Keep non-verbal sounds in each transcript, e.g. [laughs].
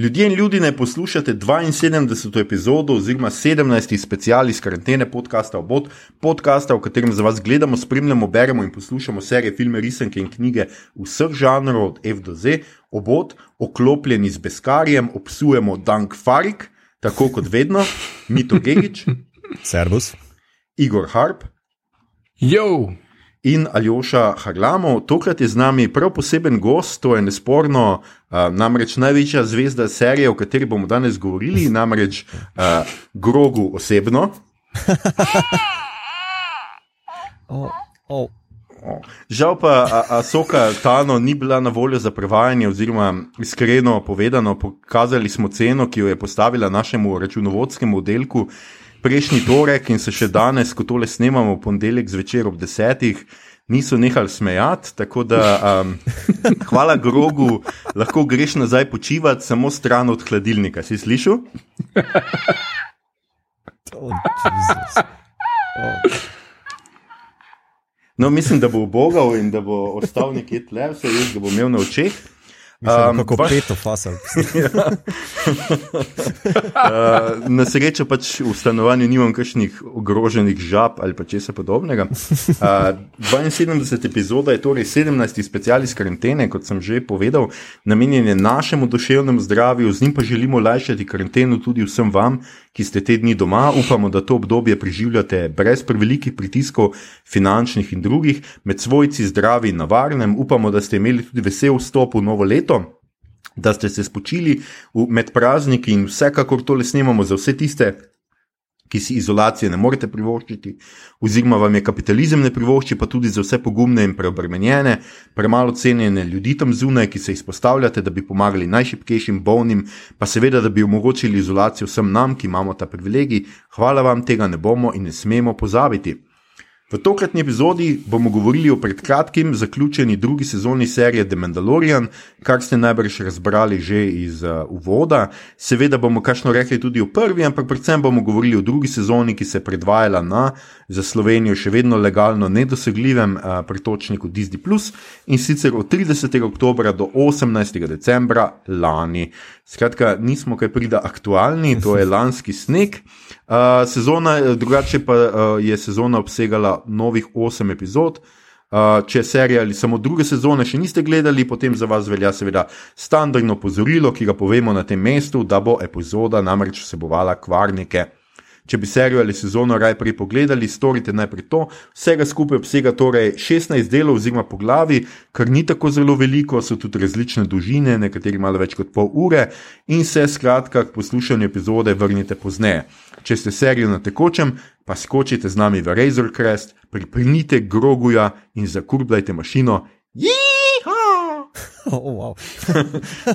Ljudje in ljudje ne poslušate 72. epizodo oziroma 17. special iz karantene podcasta Obot, podcasta, v katerem za vas gledamo, spremljamo, beremo in poslušamo serije, filme, risanke in knjige vseh žanrov od F do Z. Obot, oklopljeni z Beskarjem, obsujemo Dank Farik, tako kot vedno, Mito Gigič, Servus. Igor Harp Jo, in Aljoša Harlamov. Tokrat je z nami prav poseben gost, to je nesporno, uh, namreč največja zvezda serije, o kateri bomo danes govorili, namreč uh, Grogu osebno. Oh, oh. Žal pa Asoka Tano ni bila na voljo za prevajanje, oziroma iskreno povedano, pokazali smo ceno, ki jo je postavila našemu računovodskemu oddelku prejšnji torek in se še danes, ko tole snemamo, ponedeljek zvečer ob desetih. Niso nehali smejati, tako da um, [laughs] hvala grogu, lahko greš nazaj počivati, samo stran od hladilnika. Si slišal? [laughs] Oh, Jezus. oh. No, mislim, da bo ubogal in da bo ostal nekje tle, vse jaz ga bom imel na očeh. Mislim, Um, kako baš- peto fasal. [laughs] Uh, na srečo pač v stanovanju nimam kakšnih ogroženih žab ali pa česa podobnega. Uh, 72 epizoda je torej 17. special iz karantene, kot sem že povedal, namenjen je našemu duševnemu zdravju, z njim pa želimo lajšati karanteno tudi vsem vam, ki ste te dni doma. Upamo, da to obdobje preživljate brez prevelikih pritiskov, finančnih in drugih, med svojci zdravi in na varnem. Upamo, da ste imeli tudi vesel vstop v novo leto da ste se spočili med prazniki in vsekakor tole snemamo za vse tiste, ki si izolacije ne morete privoščiti, oziroma vam je kapitalizem ne privošči, pa tudi za vse pogumne in preobremenjene, premalo cenjene ljudi tam zunaj, ki se izpostavljate, da bi pomagali najšipkejšim, bolnim, pa seveda, da bi omogočili izolacijo vsem nam, ki imamo ta privilegij. Hvala vam, tega ne bomo in ne smemo pozabiti. V tokratni epizodi bomo govorili o pred kratkim zaključeni drugi sezoni serije The Mandalorian, kar ste najbrž razbrali že iz uh, uvoda. Seveda bomo kakšno rekli tudi o prvi, ampak predvsem bomo govorili o drugi sezoni, ki se je predvajala na za Slovenijo še vedno legalno nedosegljivem uh, pretočniku Disney Plus in sicer od 30. oktober do 18. decembra lani. Skratka, nismo kaj prida aktualni, to je [laughs] lanski sneg. Uh, sezona, drugače pa uh, je sezona obsegala novih 8 epizod. Uh, če serije ali samo druge sezone še niste gledali, potem za vas velja seveda standardno pozorilo, ki ga povemo na tem mestu, da bo epizoda namreč vsebovala kvarnike. Če bi serijo ali sezono raje prej pogledali, storite najprej to. Vsega skupaj obsega torej 16 delov oziroma poglavi, kar ni tako zelo veliko, so tudi različne dolžine, nekateri malo več kot pol ure in se skratka k poslušanju epizode vrnite pozneje. Če ste serijo na tekočem, pa skočite z nami v Razor Crest, pripnite groguja in zakurbljajte mašino. Oh, wow.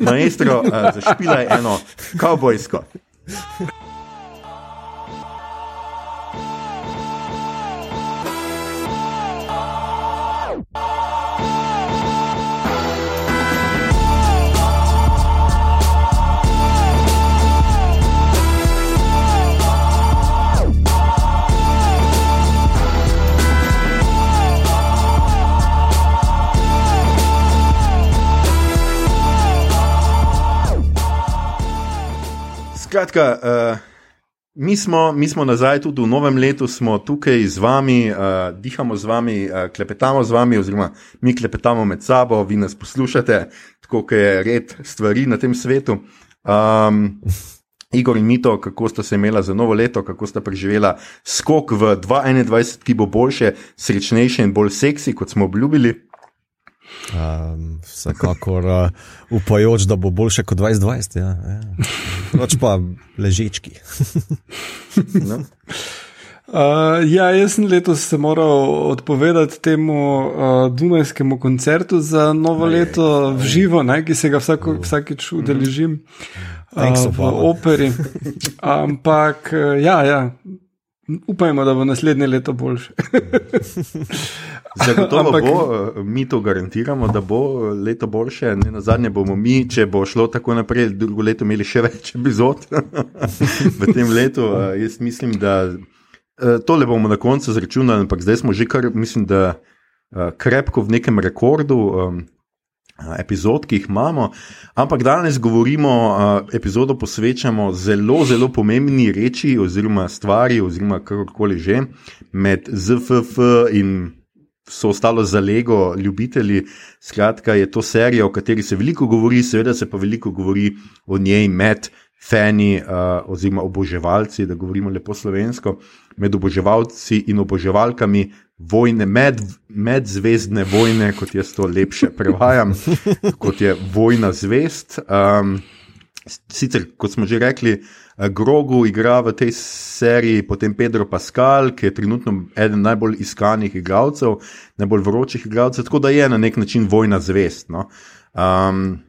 Maestro, uh, zašpilaj eno kavbojsko. Skratka, uh, mi, smo, mi smo nazaj tudi v novem letu, smo tukaj z vami, uh, dihamo z vami, uh, klepetamo z vami, oziroma mi klepetamo med sabo, vi nas poslušate, tako kot je red stvari na tem svetu. Um, Igor in Mito, kako sta se imela za novo leto, kako sta preživela skok v 2021, ki bo boljše, srečnejše in bolj seksi, kot smo obljubili. Um, vsekakor uh, upajoč, da bo boljše kot 2020. Ja, ja. Noč pa ležečki. [laughs] No? Uh, ja, jaz sem letos se moral odpovedati temu uh, Dunajskemu koncertu za novo Ajaj, leto v živo, ne, ki se ga vsako, vsakeč udeležim Thanks, uh, v Obama. operi. Ampak uh, ja, ja, upajmo, da bo naslednje leto boljše. [laughs] Zagotovo Ampak- bo, eh, mi to garantiramo, da bo eh, leto boljše. Ne na zadnje bomo mi, če bo šlo tako naprej, drugo leto imeli še več epizod [laughs] v tem letu. Jaz mislim, da eh, tole bomo na koncu zračunali, ampak zdaj smo že kar, mislim, da krepko v nekem rekordu. em, epizod, ki jih imamo. Ampak danes govorimo, epizodo posvečamo zelo, zelo pomembni reči oziroma stvari, oziroma karkoli že med ZFF in. So ostalo za Lego, ljubitelji. Skratka, je to serija, o kateri se veliko govori, seveda se pa veliko govori o njej med fani uh, oziroma oboževalci, da govorimo lepo slovensko, med oboževalci in oboževalkami vojne, med, medzvezdne vojne, kot jaz to lepše prevajam, kot je vojna zvest. Um, sicer, kot smo že rekli, Grogu igra v tej seriji, potem Pedro Pascal, ki je trenutno eden najbolj iskanih igralcev, najbolj vročih igralcev, tako da je na nek način vojna zvest. No? Um,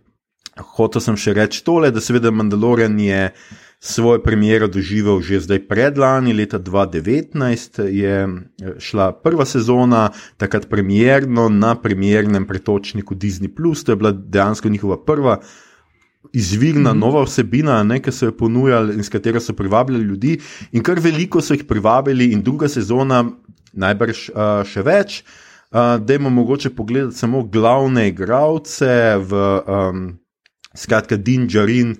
Hotel sem še reči tole, da seveda Mandalorian je svojo premiero doživel že zdaj predlani, leta 2019 je eh, šla prva sezona, takrat premjerno na premjernem pretočniku Disney. To je bila dejansko njihova prva izvirna mm -hmm. nova vsebina, ki so jo ponujali in s katero so privabljali ljudi, in kar veliko so jih privabili, in druga sezona, najbrž uh, še več. Uh, da imamo mogoče pogledati samo glavne igralce v. Um, Skratka, Din Džarin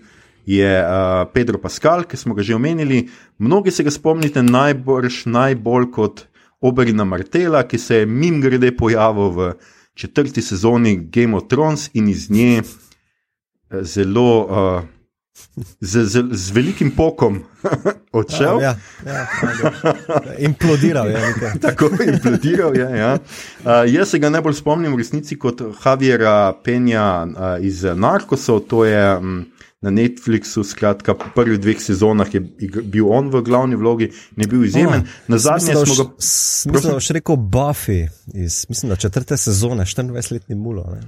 je uh, Pedro Pascal, ki smo ga že omenili. Mnogi se ga spomnite najbolj, najbolj kot Oberina Martela, ki se je mim grede pojavil v četrti sezoni Game of Thrones in iz nje zelo. Uh, Z, z, z velikim pokom [laughs] odšel. Ja, ja, implodiral je. [laughs] Tako implodiral je. Ja. Uh, jaz se ga najbolj spomnim v resnici kot Javiera Penja uh, iz Narkosov, to je um, na Netflixu, skratka, po prvih dveh sezonah je bil on v glavni vlogi in je bil izjemen. Oh, na zadnje smo ga. Mislim, da še rekel Buffy iz mislim, četrte sezone, 24-letni mulo. Ne?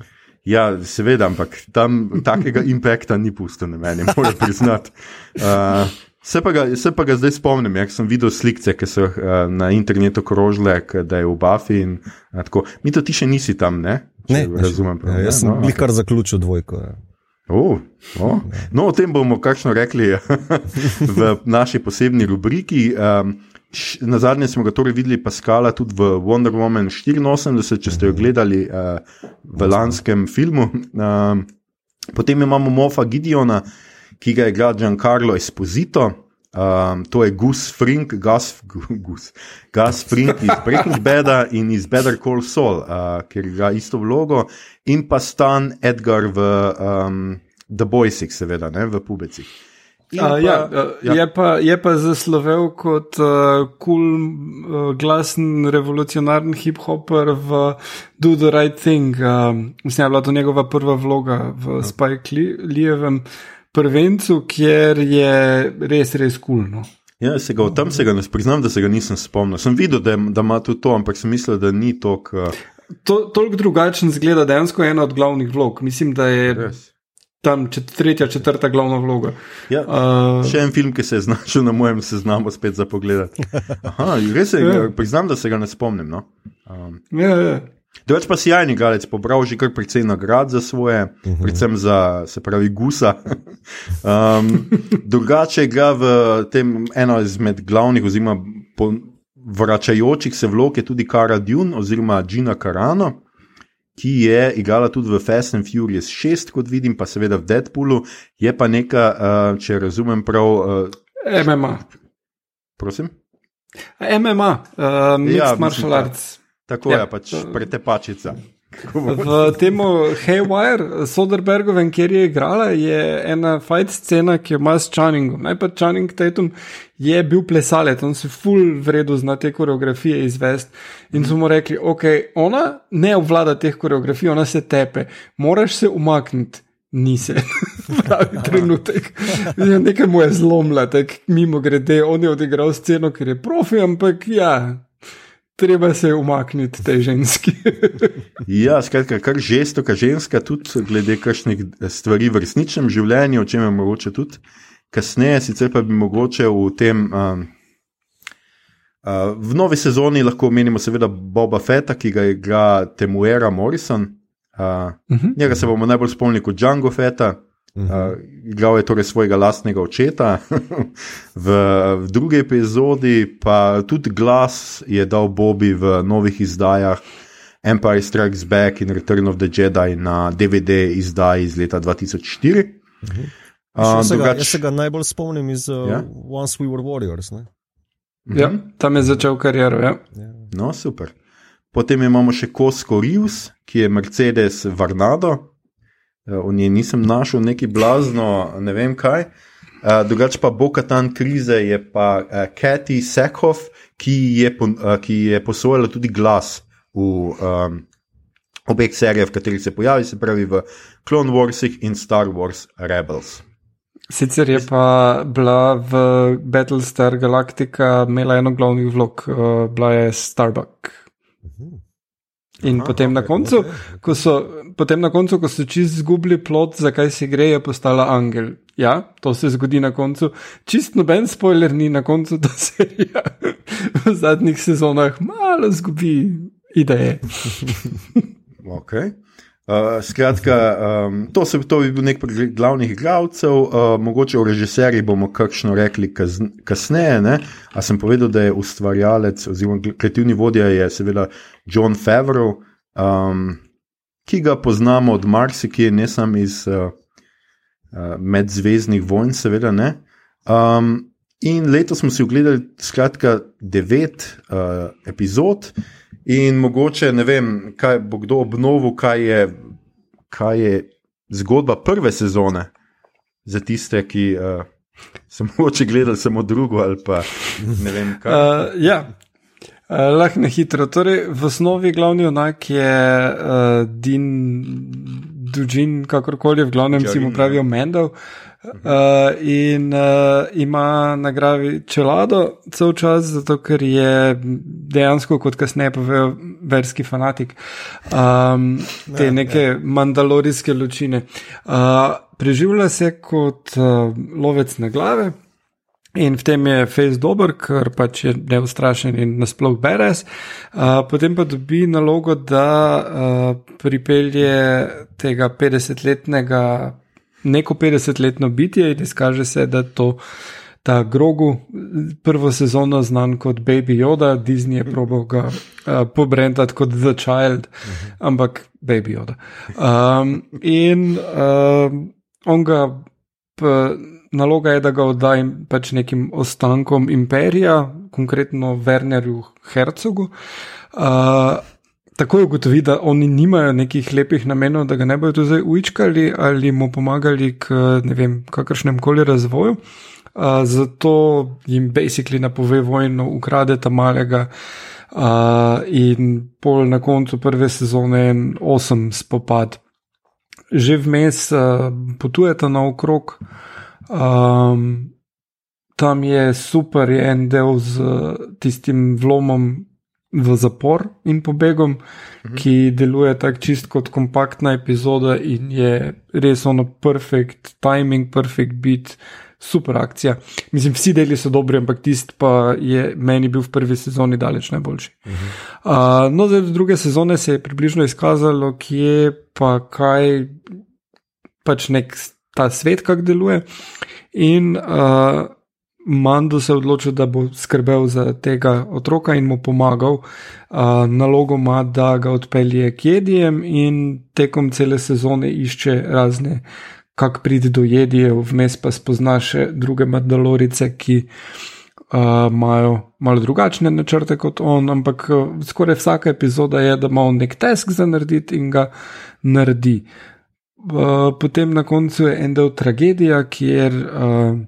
Ja, seveda, ampak tam takega impakta ni pusto na meni, [laughs] moram priznati. Uh, se, se pa ga zdaj spomnim, jak sem videl slike, ki so uh, na internetu krožile, da je v Buffy. In, uh, Mi to ti še nisi tam, ne? ne razumem. Ja, jaz sem no, okay. kar zaključil dvojko. Ja. Oh, oh. No, o tem bomo kakšno rekli [laughs] v naši posebni rubriki. Um, Na zadnje smo ga torej videli, Paskala, tudi v Wonder Woman 84, če ste jo gledali uh, v lanskem filmu. Uh, potem imamo Mofa Gideona, ki ga je igral Giancarlo Esposito. Um, to je Gus Frink, Gus, Gus, Gus Frink iz Breaking [laughs] Bada in iz Better Call Saul, uh, ker igra isto vlogo, in pa Stan Edgar v um, The Boysih, seveda, ne, v Pubecih. Uh, pa, ja, ja. Je, pa, je pa zaslovel kot kul, uh, cool, uh, glasen, revolucionaren hip-hopper v Do the Right Thing. Uh, mislim, da je bila to njegova prva vloga v ja. Spike Lee'jevem prvencu, kjer je res, res kul. Cool, no. Ja, se ga, tam se ga ne priznam, da se ga nisem spomnil. Sem videl, da, da ima tudi to, ampak sem mislil, da ni to. To, toliko drugačen zgleda, dejansko je ena od glavnih vlog. Mislim, da je. Res tam čet, tretja, četrta glavna vloga. Ja, uh, še en film, ki se je znašel na mojem seznamu, spet za pogled. Res je, [laughs] ja. priznam, da se ga ne spomnim. No? Um, ja, ja. Drugač pa si jajni galec, pobral že kar precej nagrad za svoje, uh mhm. -huh. predvsem za, se pravi, gusa. [laughs] um, drugače ga v tem eno izmed glavnih, oziroma vračajočih se vlog je tudi Kara Dune oziroma Gina Carano ki je igrala tudi v Fast and Furious 6, kot vidim, pa seveda v Deadpoolu, je pa neka, uh, če razumem prav. Uh, MMA. Prosim? MMA, uh, ja, martial arts. Tako ja. je, pač pretepačica. V tem Haywire, Soderbergovem, kjer je igrala, je ena fight scena, ki jo ima s Channingom. Najprej Channing Tatum je bil plesalec, on se full vredu zna te koreografije izvesti. In smo rekli, ok, ona ne obvlada teh koreografij, ona se tepe, moraš se umakniti. Ni se, [laughs] pravi trenutek. Nekaj mu je zlomila, tako mimo grede, on je odigral sceno, ker je profi, ampak ja, treba se umakniti te ženski. [laughs] ja, skratka, kar žesto, kar ženska, tudi glede kakšnih stvari v resničnem življenju, o čem je mogoče tudi kasneje, sicer pa bi mogoče v tem. Um, uh, v novi sezoni lahko omenimo seveda Boba Fetta, ki ga igra Temuera Morrison. Uh, uh -huh. Njega se bomo najbolj spomnili kot Django Fetta. Uh, igral je torej svojega lastnega očeta, [laughs] v, v drugi epizodi pa tudi glas je dal Bobby v novih izdajah Empire Strikes Back in Return of the Jedi na DVD izdaji iz leta 2004. Uh, Jaz se ga- drugač- Jaz se ga najbolj spomnim iz uh, Ja? Once We Were Warriors. Ne? Ja, tam je začel kariero. Ja. No, super. Potem imamo še Cosco Reeves, ki je Mercedes Varnado. Eh, O njej nisem našel neki blazno, ne vem kaj. Uh, drugače pa Bokatan krize je pa uh, Kathy Sekhoff, ki je, pon, uh, ki je posojala tudi glas v um, obeh serijah, v katerih se pojavi, se pravi v Clone Warsih in Star Wars Rebels. Sicer je pa bila v Battlestar Galactica imela eno glavnih vlog, uh, bila je Starbuck. In Aha, potem, na koncu, ko so, potem na koncu, ko so čist izgubili plot, zakaj se gre, je postala angel. Ja, to se zgodi na koncu. Čist noben spoiler ni na koncu, da se [laughs] serija v zadnjih sezonah malo zgubi ideje. [laughs] Okay. Uh, skratka, um, to, se, to bi bil nek pregled glavnih igralcev, uh, mogoče o režiserjih bomo kakšno rekli kaz, kasneje. Ne? A sem povedal, da je ustvarjalec oziroma kreativni vodja je seveda John Favreau, um, ki ga poznamo od marsikje, ne samo iz uh, uh, medzvezdnih vojn, seveda. Um, in letos smo si ogledali skratka devet uh, epizod. In mogoče ne vem, kaj bo kdo obnovil, kaj je, kaj je zgodba prve sezone za tiste, ki uh, so [laughs] mogoče gledali samo drugo ali pa ne vem kaj. Uh, ja, uh, lahko na hitro. Torej, v osnovi glavni onak je uh, Din Dujin, kakorkoli, v glavnem si mu pravijo Mendel. Uh, in uh, ima nagravi čelado cel čas, zato ker je dejansko, kot kasneje povejo, verski fanatik um, te neke mandalorijske ločine. Uh, preživlja se kot uh, lovec na glave. In v tem je Face dober, ker pač je neustrašen in nasploh beres. Uh, potem pa dobi nalogo, da uh, pripelje tega 50-letnega, neko 50-letno bitje in izkaže se, da to. Ta grogu, prvo sezono znan kot Baby Yoda, Disney je probal ga uh, pobrendati kot The Child, ampak Baby Yoda. Um, in uh, on ga, p, naloga je, da ga odda im- pač nekim ostankom imperija, konkretno Wernerju Herzogu. Uh, Takoj ugotovi, da oni nimajo nekih lepih namenov, da ga ne bodo zdaj učkali ali mu pomagali k vem, kakršnem koli razvoju. Uh, zato jim basically napove vojno, ukrade ta malega uh, in pol na koncu prve sezone en osem spopad. Že vmes uh, potujete naokrog, um, tam je super, je en del z uh, tistim vlomom v zapor in pobegom, mhm. ki deluje tako čist kot kompaktna epizoda in je res ono perfect timing, perfect beat, super akcija. Mislim, vsi deli so dobri, ampak tisti pa je meni bil v prvi sezoni daleč najboljši. Mhm. Uh, no, zdaj do druge sezone se je približno izkazalo, kje pa kaj pač nek ta svet, kako deluje. In uh, Mando se je odločil, da bo skrbel za tega otroka in mu pomagal. Uh, nalogo ima, da ga odpelje k jedijem in tekom cele sezone išče razne, kako priti do jedijev, vmes pa spozna še druge Mandalorice, ki uh, imajo malo drugačne načrte kot on, ampak uh, skoraj vsaka epizoda je, da ima on nek task za narediti in ga naredi. Uh, potem na koncu je en del tragedija, kjer uh,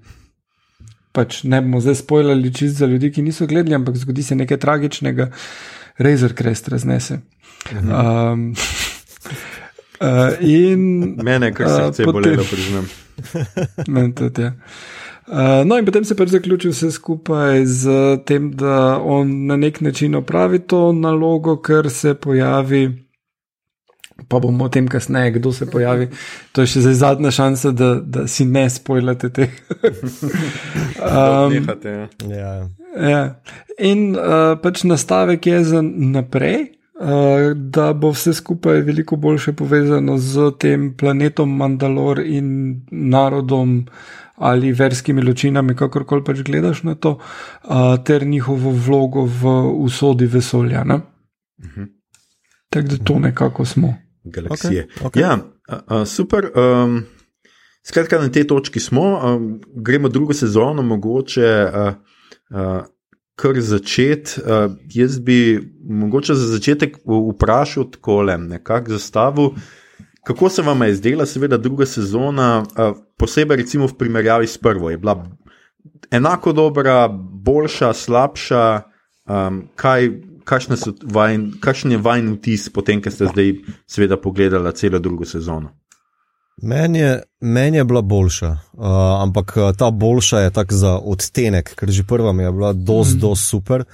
pač ne bomo zdaj spoilali čist za ljudi, ki niso gledali, ampak zgodi se nekaj tragičnega, Razer Crest raznese. Um, uh, [laughs] in Mene kar Uh, srce potem- bolelo, priznam. [laughs] Meni tudi, ja. Uh, no, in potem se pač zaključi vse skupaj z tem, da on na nek način opravi to nalogo, ker se pojavi. Pa bomo o tem kasneje, kdo se pojavi. To je še zdaj zadnja šansa, da, da si ne spojlate tega. [laughs] um, Nehate, ja. Ja. Ja. In uh, pač nastavek je za naprej, uh, da bo vse skupaj veliko bolje povezano z tem planetom Mandalor in narodom ali verskimi ločinami, kakorkoli pač gledaš na to, uh, ter njihovo vlogo v usodi vesolja. Ne? Tako da to nekako smo. Galaksije. Okay, okay. Ja, uh, uh, super. Um, skratka, na tej točki smo, um, gremo drugo sezono, mogoče uh, uh, kar začeti. Uh, jaz bi mogoče za začetek vprašal tako, nekako zastavil. Kako se vam je zdela, seveda, druga sezona, uh, posebej recimo v primerjavi s prvo? Je bila enako dobra, boljša, slabša? Um, kaj, vajn, kakšen je vajen vtis, potem, ko ste zdaj, seveda, pogledali celo drugo sezono? Meni je, men je bila boljša, uh, ampak ta boljša je tako za odtenek, ker že prva mi je bila dosti, mm. dosti super.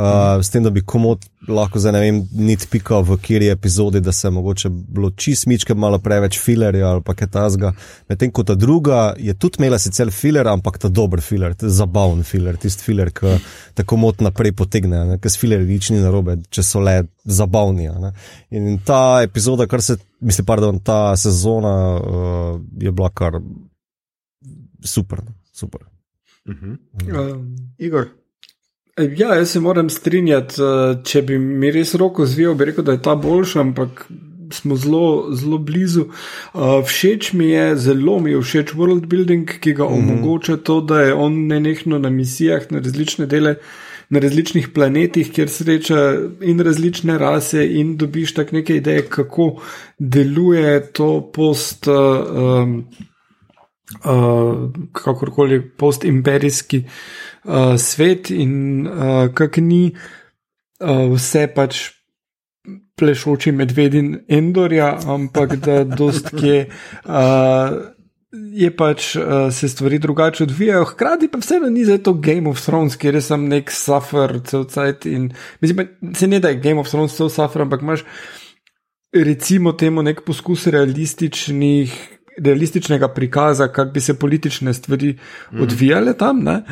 Uh, s tem, da bi komod lahko zdaj ne vem, niti pikal v kiri epizodi, da se mogoče bilo čist mičke malo preveč filerja ali pa kaj tasga. Medtem ko ta druga je tudi imela sicer filer, ampak ta dober filer, ta zabaven filer, tisti filer, ki tako mod naprej potegne, ker s filerji nič ni narobe, če so le zabavni. In ta epizoda, kar se, mislim, pardon, ta sezona uh, je bila kar super. super. Uh -huh. um, Igor. Ja, jaz se moram strinjati, eh, če bi mi res roko zvijal, bi rekel, da je ta boljša, ampak smo zelo, zelo blizu. Uh, všeč mi je, zelo mi je všeč world building, ki ga mm -hmm. omogoča to, da je on nenehno na misijah na različne dele. Na različnih planetih, kjer sreča in različne rase, in dobiš tako neke ideje, kako deluje to post, uh, uh, kakorkoli, post-imperijski uh, svet in uh, kak ni uh, vse pač plešoči medvedin Endorja, ampak da [laughs] dostkje. Uh, Je pač uh, se stvari drugače odvijajo, hkrati pa vseeno ni za to Game of Thrones, kjer je sam nek suffer, cel cajt. In mislim, se ne da je Game of Thrones cel suffer, ampak imaš recimo temu nek poskus realističnih, realističnega prikaza, kako bi se politične stvari mm. odvijale tam. Ne?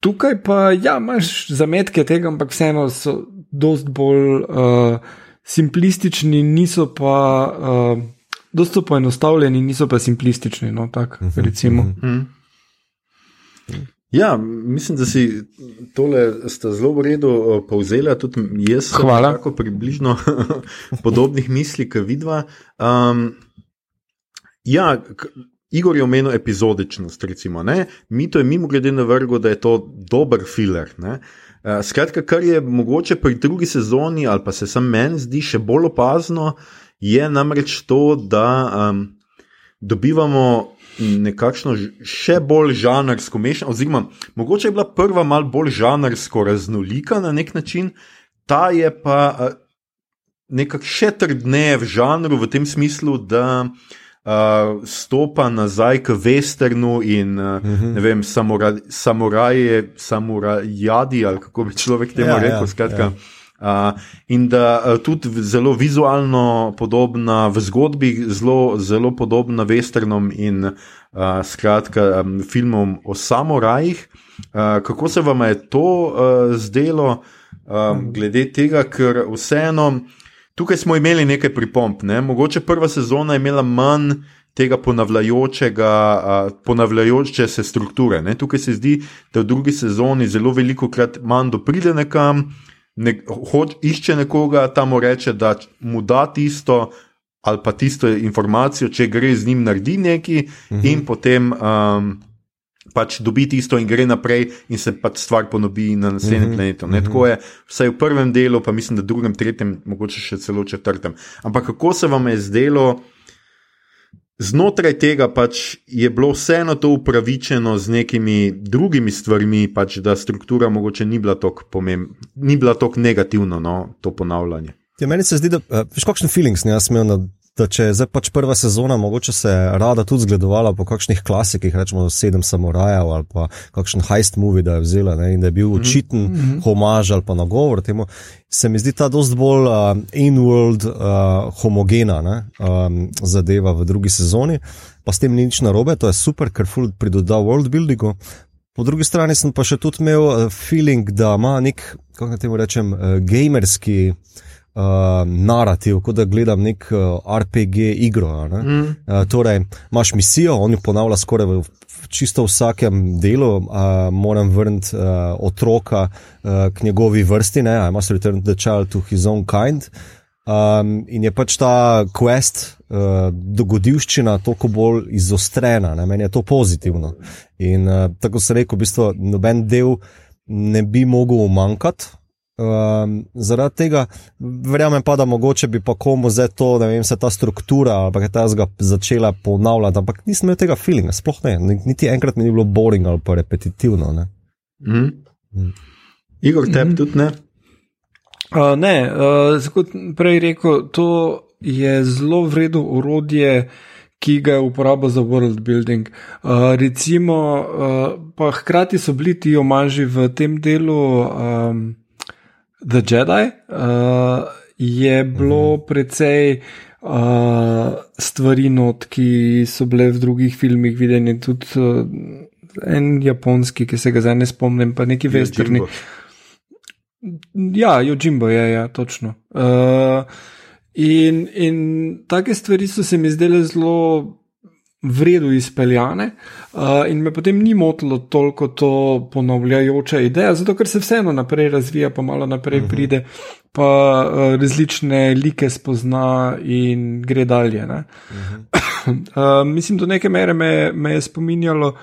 Tukaj pa ja, imaš zametke tega, ampak vseeno so precej bolj uh, simplistični, niso pa. Uh, Dosto poenostavljeni, niso pa simplistični. No, tak, uh -huh, uh -huh. Ja, mislim, da si tole zelo v redu uh, povzela. Tudi jaz tako približno [laughs] podobnih misli, kot vidva. Um, ja, Igor je omenil epizodičnost, recimo, mi to je mimo glede na vrgo, da je to dober filer. Ne? Uh, skratka, kar je mogoče pri drugi sezoni, ali pa se sam meni zdi še bolj opazno, je namreč to, da um, dobivamo nekakšno še bolj žanrsko mešano, oziroma mogoče je bila prva mal bolj žanrsko raznolika na nek način, ta je pa uh, nekako še trdneje v žanru, v tem smislu, da uh, stopa nazaj k vesternu in uh, uh. -huh. vem, samura, samuraje, samurajadi ali kako bi človek temu ja, rekel. Ja, skratka, ja. Uh, in da uh, tudi zelo vizualno podobna v zgodbi, zelo, zelo podobna westernom in uh, skratka um, filmom o samurajih. Uh, kako se vam je to uh, zdelo, um, glede tega, ker vseeno. Tukaj smo imeli nekaj pripomp. Ne? Mogoče prva sezona je imela manj tega ponavljajočega, uh, ponavljajoče se strukture. Ne? Tukaj se zdi, da v drugi sezoni zelo veliko krat Mando pride nekam, ne, hoč, išče nekoga, tam reče, da mu da tisto ali pa tisto informacijo, če gre z njim naredi nekaj, uh mhm. -huh. in potem. Um, pač dobi tisto in gre naprej, in se pač stvar ponovi na naslednjem mm -hmm. planetu. Ne. Tako je vsaj v prvem delu, pa mislim, da v drugem, tretjem, mogoče še celo četrtem. Ampak kako se vam je zdelo? Znotraj tega pač je bilo vseeno to upravičeno z nekimi drugimi stvarmi, pač da struktura mogoče ni bila tako pomembna, ni bila tako negativna, no, to ponavljanje. Ja, meni se zdi, da uh, veš, kakšen feeling sem jaz imel na da če je zdaj pač prva sezona, mogoče se rada tudi zgledovala po kakšnih klasikih, rečemo Sedem samurajev ali pa kakšen heist movie, da je vzela ne, in da je bil mhm. učiten mm -hmm. homaž ali pa nagovor temu, se mi zdi ta dost bolj uh, in-world uh, homogena ne, um, zadeva v drugi sezoni, pa s tem ni nič narobe, to je super, ker ful pridoda world buildingu. Po drugi strani sem pa še tudi imel uh, feeling, da ima nek, kako naj temu rečem, uh, gamerski uh, narativ, kot da gledam nek uh, RPG igro. Mm. Uh, torej, imaš misijo, on jo ponavlja skoraj v čisto vsakem delu, uh, moram vrniti uh, otroka uh, k njegovi vrsti, ne, I must return the child to his own kind. Um, in je pač ta quest, uh, dogodivščina, toliko bolj izostrena, ne? meni je to pozitivno. In uh, tako se reko, v bistvu noben del ne bi mogel umankati. Um, zaradi tega verjamem pa, da mogoče bi pa komu zdaj to, da vem, se ta struktura ali pa je ta zga začela ponavljati, ampak nisem imel tega feelinga, sploh ne, niti enkrat mi ni bilo boring ali pa repetitivno. Ne? Mm. Mm. Igor, tebi mm tudi ne? Uh, ne, uh, kot prej rekel, to je zelo vredno urodje, ki ga je uporabljal za world building. Uh, recimo, uh, pa hkrati so bili ti omaži v tem delu um, The Jedi, uh, je bilo mhm. precej. Uh, stvari, not, ki so bile v drugih filmih videne, tudi uh, en japonski, ki se ga zdaj ne spomnim, pa neki vestrni. Ja, Jojimbo je, ja, točno. Uh, in, in take stvari so se mi zdele zelo vredno izpeljane, uh, in me potem ni motilo toliko to ponavljajoča ideja, zato ker se vseeno naprej razvija, pa malo naprej uh mhm. -huh. pride, pa uh, različne like spozna in gre dalje. Uh [coughs] -huh. uh, mislim, do neke mere me, me je spominjalo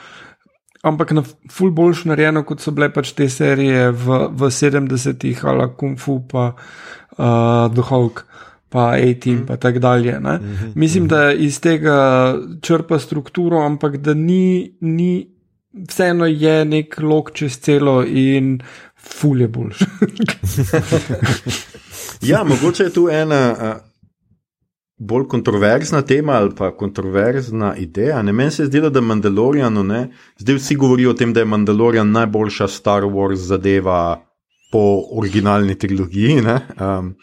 ampak na ful boljš narejeno, kot so bile pač te serije v, v 70-ih, ali Kung Fu, pa uh, The Hulk, pa A-Team, mm. pa tako dalje. Mm -hmm. Mislim, da iz tega črpa strukturo, ampak da ni, ni vseeno je nek lok čez celo in ful je boljš. [laughs] ja, mogoče je tu ena. Uh bolj kontroverzna tema ali pa kontroverzna ideja. Ne meni se je zdelo, da je Mandalorian, ne? zdaj vsi govorijo o tem, da je Mandalorian najboljša Star Wars zadeva po originalni trilogiji, um,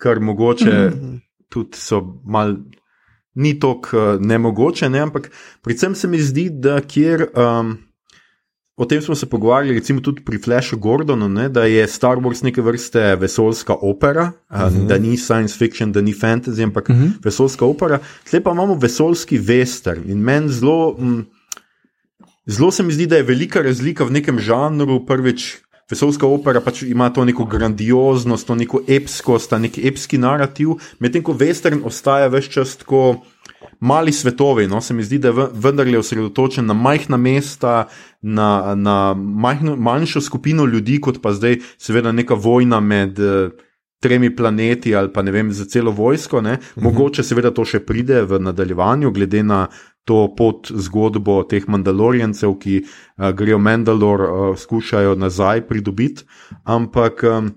kar mogoče mm -hmm. tudi so mal. Ni tako uh, nemogoče, ne? ampak predvsem se mi zdi, da kjer um, O tem smo se pogovarjali, recimo tudi pri Flashu Gordonu, ne, da je Star Wars neke vrste vesoljska opera, uh -huh. da ni science fiction, da ni fantasy, ampak uh mhm. -huh. vesoljska opera. Zdaj pa imamo vesoljski western in meni zelo, mm, zelo se mi zdi, da je velika razlika v nekem žanru. Prvič, vesoljska opera pač ima to neko grandioznost, to neko epskost, ta neki epski narativ, medtem ko western ostaja več čas tako mali svetovi. No, se mi zdi, da je vendarle osredotočen na majhna mesta, na, na majhno, manjšo skupino ljudi, kot pa zdaj, seveda, neka vojna med. Uh, Tremi planeti, ali pa ne vem, za celo vojsko. Ne. Mhm. Mogoče, seveda, to še pride v nadaljevanju, glede na to pot zgodbo teh Mandalorijancev, ki uh, grejo Mandalor, uh, skušajo nazaj pridobiti. Ampak um,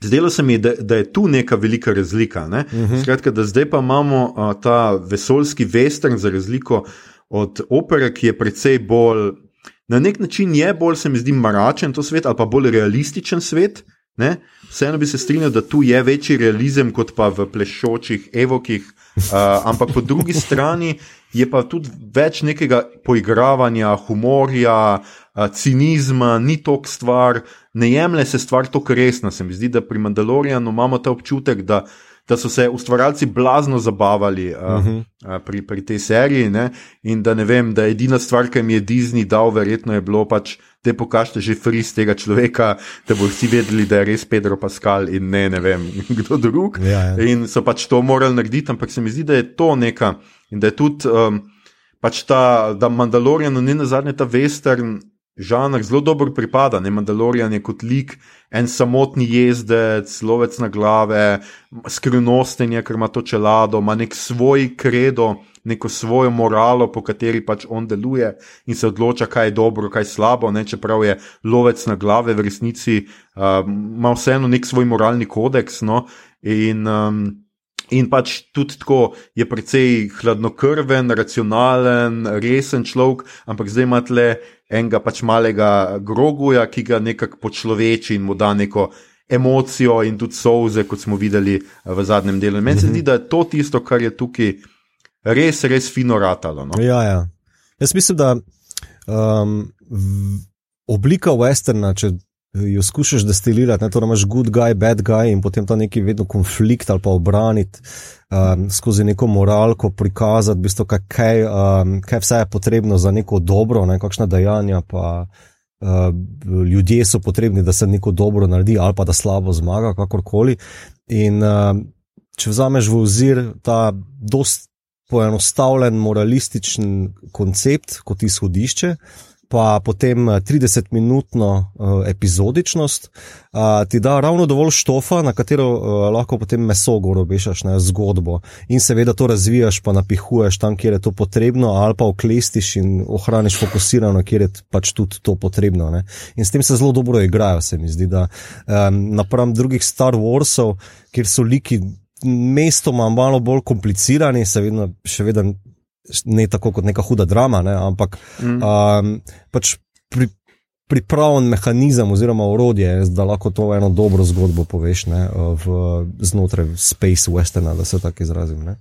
Zdelo se mi da, da je tu neka velika razlika. Ne? Uh mhm. -huh. Skratka, da zdaj pa imamo a, ta vesoljski western, za razliko od opere, ki je precej bolj, na nek način je bolj, se mi zdi, maračen to svet ali pa bolj realističen svet. Ne? Vseeno bi se strinjal, da tu je večji realizem kot pa v plešočih evokih, uh, ampak po drugi strani je pa tudi več nekega poigravanja, humorja, uh, cinizma, ni tok stvar ne jemlje se stvar tako resno. Se mi zdi, da pri Mandalorianu imamo ta občutek, da, da so se ustvarjalci blazno zabavali uh, uh -huh. uh, pri, pri tej seriji. Ne? In da ne vem, da edina stvar, ki jim je Disney dal, verjetno je bilo pač. Te pokažite že fris tega človeka, da bodo vsi vedeli, da je res Pedro Pascal in ne, ne vem, [laughs] kdo drug. Ja, ja. In so pač to morali narediti, ampak se mi zdi, da je to neka in da je tudi um, pač ta, da Mandalorian, ne na zadnje ta western, žanr zelo dobro pripada. Ne Mandalorian je kot lik, en samotni jezdec, lovec na glave, skrivnosten je, ker ima to čelado, ima nek svoj kredo, neko svojo moralo, po kateri pač on deluje in se odloča, kaj je dobro, kaj je slabo. Ne? Čeprav je lovec na glave, v resnici uh, ima vseeno nek svoj moralni kodeks. No? In, um, In pač tudi tako je precej hladnokrven, racionalen, resen človek, ampak zdaj ima le enega pač malega groguja, ki ga nekako počloveči in mu da neko emocijo in tudi solze, kot smo videli eh, v zadnjem delu. Meni se mhm. zdi, da je to tisto, kar je tukaj res, res fino ratalo. No? Ja, ja. Jaz mislim, da um, oblika westerna, če jo skušaš destilirati, ne, torej imaš good guy, bad guy in potem ta neki vedno konflikt ali pa obraniti um, skozi neko moralko, prikazati, bistvo, kaj, kaj, um, kaj vse je potrebno za neko dobro, ne, kakšna dejanja pa. Uh, ljudje so potrebni, da se neko dobro naredi, ali pa da slabo zmaga, kakorkoli. In uh, če vzameš v ozir ta dost poenostavljen moralističen koncept kot izhodišče, pa potem 30-minutno uh, epizodičnost, uh, ti da ravno dovolj štofa, na katero uh, lahko potem meso gor obešaš, ne zgodbo. In seveda to razvijaš, pa napihuješ tam, kjer je to potrebno, ali pa oklestiš in ohraniš fokusirano, kjer je pač tudi to potrebno. Ne. In s tem se zelo dobro igrajo, se mi zdi, da um, napram drugih Star Warsov, kjer so liki. Mestoma malo bolj komplicirani, seveda, še vedno ne tako kot neka huda drama, ne, ampak mm. um, pač pri, pripravljen mehanizem oziroma orodje, da lahko to eno dobro zgodbo poveš ne, v, znotraj Space Westerna, da se tako izrazim.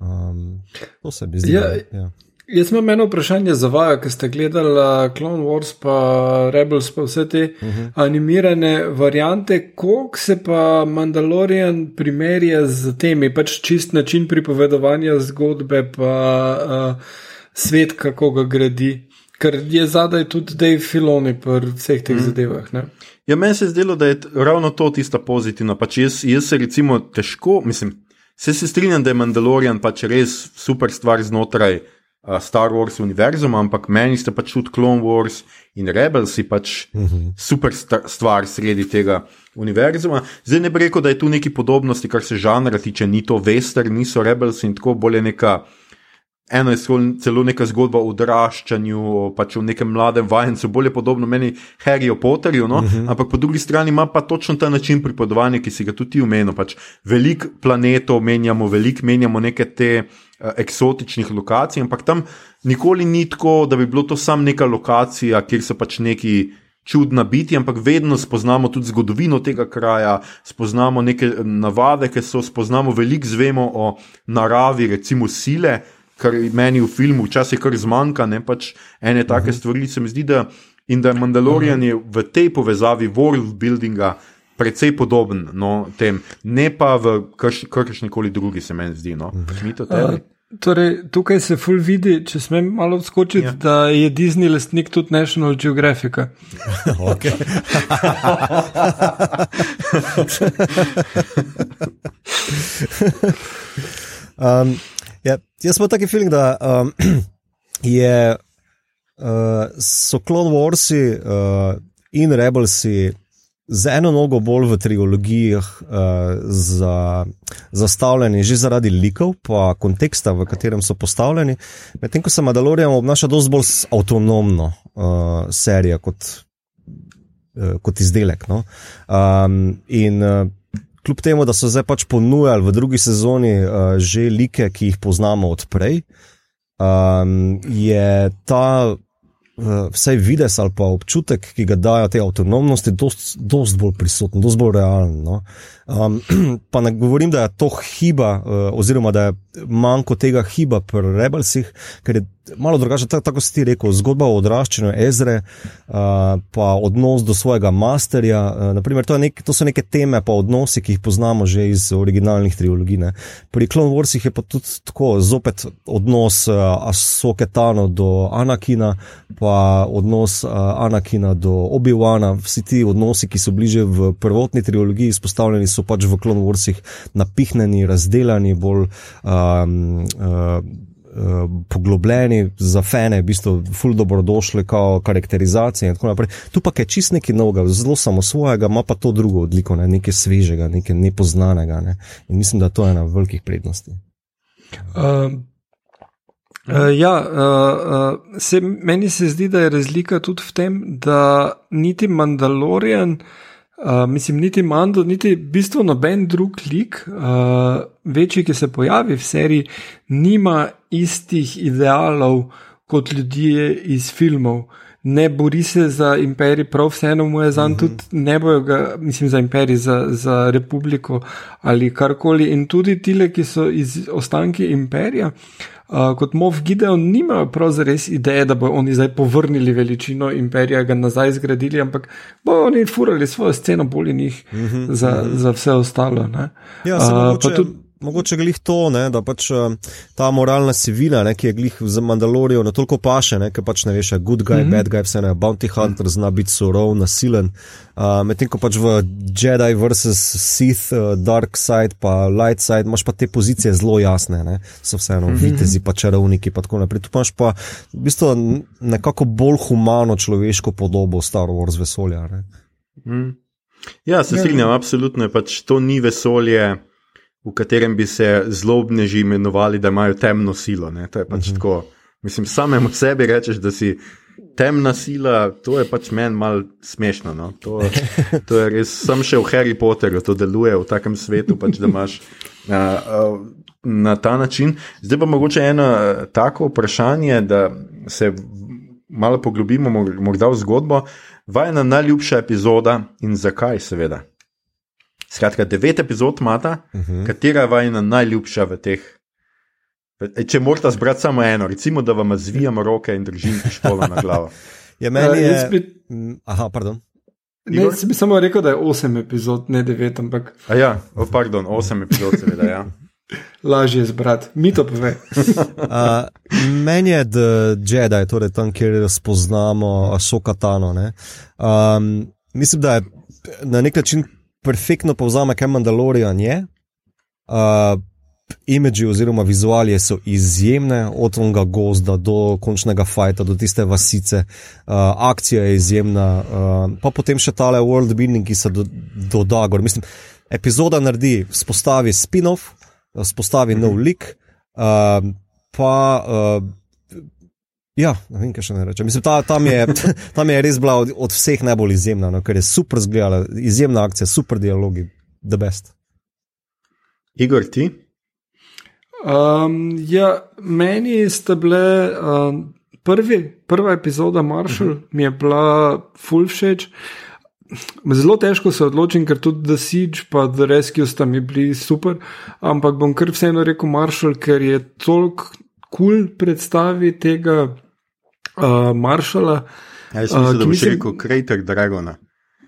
Um, to se mi zdi. Ja, ja. Jaz imam eno vprašanje za vas, ki ste gledali Clone Wars, pa Rebels, pa vse te uh mhm. -huh. animirane variante, koliko se pa Mandalorian primerja z temi, pač čist način pripovedovanja zgodbe, pa uh, svet, kako ga gradi. Ker je zadaj tudi Dave Filoni pri vseh teh mm. zadevah. Ne? Ja, meni se je zdelo, da je ravno to tista pozitivna. Pač jaz, jaz se recimo težko, mislim, se, se strinjam, da je Mandalorian pač res super stvar znotraj uh, Star Wars univerzuma, ampak meni sta pač tudi Clone Wars in Rebels pač uh mhm. -huh. super stvar sredi tega univerzuma. Zdaj ne bi rekel, da je tu neki podobnosti, kar se žanra tiče, ni to western, niso Rebels in tako bolje neka. Eno je celo neka zgodba o odraščanju, pač o nekem mladem vajencu, bolje podobno meni Harryju Potterju, no? uh mhm. -huh. ampak po drugi strani ima pa točno ta način pripovedovanja, ki si ga tudi umenil. Pač veliko planetov menjamo, veliko menjamo neke te uh, eksotičnih lokacij, ampak tam nikoli ni tako, da bi bilo to samo neka lokacija, kjer so pač neki. Čudna biti, ampak vedno spoznamo tudi zgodovino tega kraja, spoznamo neke navade, ki so, spoznamo veliko zvemo o naravi, recimo sile, kar meni v filmu včasih kar zmanjka, ne pač ene take uh mhm. -huh. stvari. Se mi zdi, da, da Mandalorian uh -huh. je v tej povezavi world buildinga precej podoben no, tem, ne pa v kakršni koli drugi, se meni zdi. No. Uh. Torej, tukaj se ful vidi, če smem malo skočiti, ja. da je Disney lastnik tudi National Geographic. [laughs] [laughs] um, Ja, jaz imam taki feeling, da um, [clears throat] je, uh, so Clone Warsi uh, in Rebelsi z eno nogo bolj v trilogijah uh, zastavljeni, že zaradi likov, pa konteksta, v katerem so postavljeni. Medtem ko se Mandalorian obnaša dosti bolj avtonomno uh, serijo kot, uh, kot izdelek. No? Um, in uh, kljub temu, da so zdaj pač ponujali v drugi sezoni uh, že like, ki jih poznamo odprej, um, je ta vsaj vides ali pa občutek, ki ga dajo te avtonomnosti, dosti bolj prisoten, dosti bolj realen. No? Um, [clears throat] pa ne govorim, da je to hiba, uh, oziroma da je manjko tega hiba pri rebelsih, ker je malo drugače, tako, tako si ti rekel, zgodba o odraščanju Ezre, uh, pa odnos do svojega masterja. Uh, naprimer, to, nek, to so neke teme, pa odnosi, ki jih poznamo že iz originalnih trilogij. Pri Clone Warsih je pa tudi tako, zopet odnos uh, Asoketano do Anakina, pa odnos uh, Anakina do Obi-Wana. Vsi ti odnosi, ki so bliže v prvotni trilogiji izpostavljeni, so pač v Clone Warsih napihnjeni, razdeljeni, bolj. Um, uh, uh, poglobljeni za fene, v bistvu, ful dobrodošli, kot karakterizacije in tako naprej. Tu pa je čist nekaj novega, zelo samo svojega, ima pa to drugo odliko, ne? nekaj svežega, nekaj nepoznanega. Ne? In mislim, da to je ena velikih prednosti. Uh, Uh, ja, uh, uh, se, meni se zdi, da je razlika tudi v tem, da niti Mandalorian uh, Uh, mislim, niti Mando, niti v bistvu noben drug lik, uh, večji, ki se pojavi v seriji, nima istih idealov kot ljudje iz filmov. Ne bori se za imperij, prav vseeno mu je za njim, mhm. tudi ne bojo ga, mislim, za imperij, za, za republiko ali karkoli. In tudi tile, ki so iz ostanki imperija, uh, kot Mov Gideon nimajo pravzaprav ideje, da bodo oni zdaj povrnili veličino imperija, ga nazaj zgradili, ampak bodo oni furali svojo sceno bolj in jih mm -hmm, za, mm -hmm. za vse ostalo. Ja, uh, tudi, mogoče glih to, ne, da pač uh, ta moralna sivila, ne, ki je glih za Mandalorijo na toliko paše, ne, ker pač ne veš, good guy, mm -hmm. bad guy, vse ne, bounty hunter zna biti surov, nasilen. Uh, Medtem ko pač v Jedi vs. Sith, uh, dark side pa light side, imaš pa te pozicije zelo jasne, ne, so vseeno mm -hmm. vitezi pa čarovniki pa tako naprej. Tu imaš pa v bistvu nekako bolj humano človeško podobo Star Wars vesolja. Ne. Mm. Ja, se strinjam, absolutno je pač to ni vesolje v katerem bi se zlobneži imenovali, da imajo temno silo. Ne? To je pač -hmm. tako. Mislim, samemu sebi rečeš, da si temna sila, to je pač meni mal smešno. No? To, [laughs] to je res, sem še v Harry Potterju, to deluje v takem svetu, pač, da imaš uh, uh, na ta način. Zdaj pa mogoče eno tako vprašanje, da se malo poglobimo, morda v zgodbo. Vajna najljubša epizoda in zakaj, seveda. Skratka, devet epizod imata, uh mhm. -huh. katera je vajna najljubša v teh. Če morate zbrati samo eno, recimo, da vam zvijam roke in držim pištolo na glavo. [laughs] Je meni, je... Uh, bi... Aha, pardon. Ne, jaz bi samo rekel, da je osem epizod, ne devet, ampak. A ja, oh, pardon, osem epizod, seveda. Ja. [laughs] Lažje je zbrati, mi to pove. [laughs] uh, meni je The Jedi, torej tam, kjer spoznamo Asokatano. Um, mislim, da je na nek način perfektno povzame, kaj Mandalorian je. Uh, Imidži oziroma vizualije so izjemne, od onega gozda do končnega fajta, do tiste vasice, uh, akcija je izjemna, uh, pa potem še tale world building, ki se doda. Do Mislim, epizoda naredi, spostavi spin-off, spostavi mm -hmm. nov lik, uh, pa uh, Ja, ne vem, kaj še ne rečem. Mislim, ta, tam, je, [laughs] tam je res bila od, od vseh najbolj izjemna, no, ker je super zgledala, izjemna akcija, super dialogi, the best. Igor, ti? Um, ja, meni sta bile um, prvi, prva epizoda Marshall, uh mhm. -huh. mi je bila full všeč. Zelo težko se odločim, ker tudi The Siege in The Rescue sta mi bili super, ampak bom kar vseeno rekel Marshall, ker je toliko kul cool predstavi tega uh, maršala. Ja, jaz mislim, uh, da boš rekel, krajter Dragona.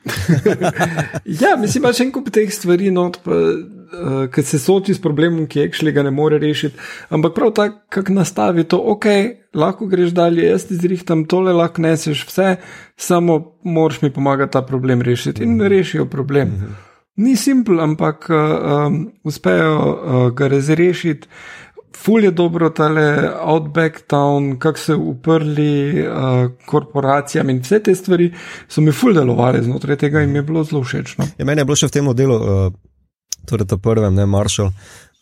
[laughs] ja, mislim, imaš en kup teh stvari, no, uh, ki se sooči s problemom, ki je ga ne more rešiti. Ampak prav tako, kako nastavi to, ok, lahko greš dalje, jaz ti zrihtam tole, lahko neseš vse, samo moraš mi pomagati ta problem rešiti in mhm. rešijo problem. Mhm. Ni simpel, ampak uh, um, uspejo uh, ga razrešiti ful je dobro tale Outback Town, kako se uprli uh, korporacijam in vse te stvari so mi ful delovali znotraj tega in mi je bilo zelo všeč. No? Ja, meni je bilo še v tem delu, uh, torej ta prvem, ne Marshall.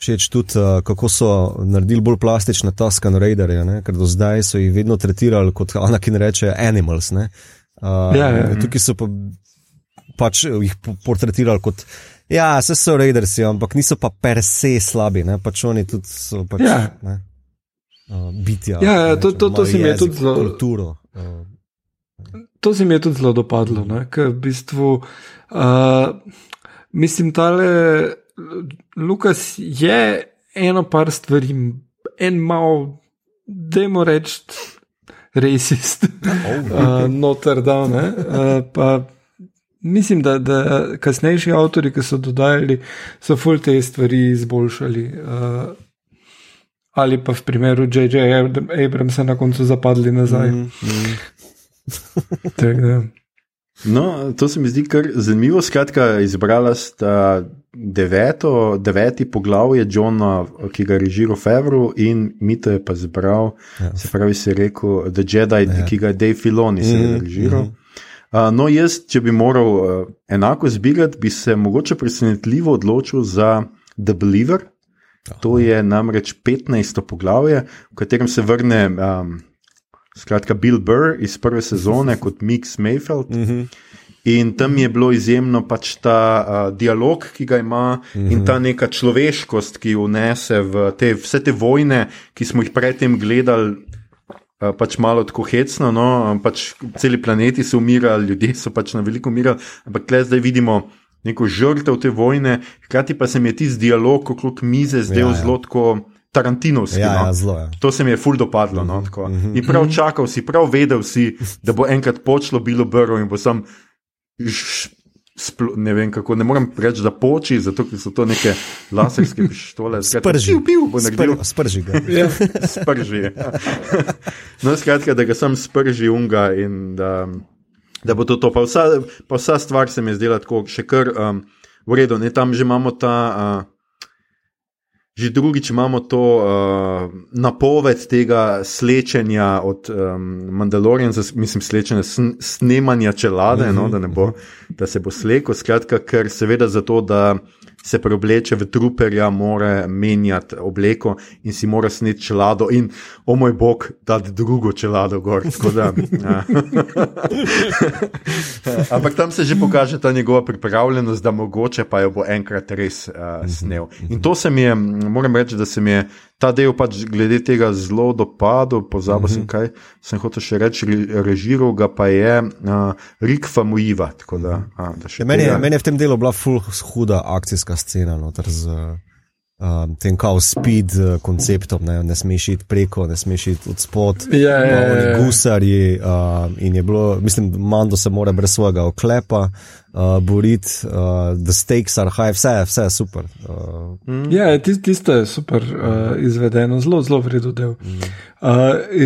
Všeč tudi, uh, kako so naredili bolj plastične Tuscan Raiderje, ker do zdaj so jih vedno tretirali kot Anakin reče, animals. Uh, ja, ja, ja. Tukaj so pa, pač jih portretirali kot Ja, vse so raidersi, ampak niso pa per se slabi, ne? pač oni tudi so pač, ja. ne, uh, bitja. Ja, ja to, to, to se mi je tudi zelo. Kulturo. Uh, to se mi je tudi zelo dopadlo, ker v bistvu, uh, mislim, tale Lukas je eno par stvari, en mal, dajmo reči, racist, oh. uh, noter da, ne. Uh, Mislim, da, da kasnejši avtori, ki so dodajali, so ful te stvari izboljšali. Uh, ali pa v primeru J.J. Abramsa na koncu zapadli nazaj. Mm, mm. tak, no, to se mi zdi kar zanimivo. Skratka, izbrala sta deveto, deveti poglavje Johna, ki ga je režiral Fevru, in Mito je pa zbral, ja. se pravi, se je rekel The Jedi, ja. ki ga je Dave Filoni mm, režiral. Mm. No, jaz, če bi moral uh, enako zbirati, bi se mogoče presenetljivo odločil za The Believer. Aha. To je namreč 15. poglavje, v katerem se vrne um, skratka, Bill Burr iz prve sezone kot Mix Mayfield. Uh mhm. -huh. In tam je bilo izjemno pač ta uh, dialog, ki ga ima, uh -huh. in mhm. ta neka človeškost, ki jo vnese v te, vse te vojne, ki smo jih predtem gledali pač malo tako hecno, no, pač celi planeti so umirali, ljudje so pač na veliko umirali, ampak le zdaj vidimo neko žrtev te vojne, hkrati pa se mi je ti z dialog okrog mize zdel ja, ja. zelo tako. Tarantinovski. Ja, no. ja, zelo, ja. To se mi je ful dopadlo. No, mm -hmm. In prav čakal si, prav vedel si, da bo enkrat počlo bilo brvo in bo sem splo, ne vem kako, ne morem reči, da poči, zato ker so to neke laserske [laughs] pištole. Sprži, piv, piv naredil. sprži ga. [laughs] Ja. sprži. [laughs] no, skratka, da ga sem sprži unga in da, da bo to to. Pa vsa, pa vsa stvar se mi je zdela tako, še kar um, v redu. Ne, tam že imamo ta. Uh, Že drugič imamo to uh, napoved tega slečenja od um, Mandaloriana, mislim, slečenja, sn snemanja čelade, mm -hmm. no, da, bo, da se bo slekel. Skratka, ker seveda zato, da se preobleče v truperja, mora menjati obleko in si mora sneti čelado in, o moj bog, dati drugo čelado gor. Da, ja. [laughs] Ampak tam se že pokaže ta njegova pripravljenost, da mogoče pa jo bo enkrat res uh, snel. In to se mi je, moram reči, da se mi je ta del pač glede tega zelo dopadel, pozabil sem, kaj sem hotel še reči, režiral ga pa je uh, Rik Famuiva. Da, a, da meni, je, meni je v tem delu bila full huda akcijska scena. Noter, z, Um, tem kao speed uh, konceptom, ne, ne smeš iti preko, ne smeš iti od spod, ja, ja, ja, gusarji. Uh, in je bilo, mislim, Mando se mora brez svojega oklepa uh, boriti, uh, the stakes are high, vse, vse je super. Uh, mm. Ja, tisto je super uh, izvedeno, zelo, zelo vredno del. Mm. Uh,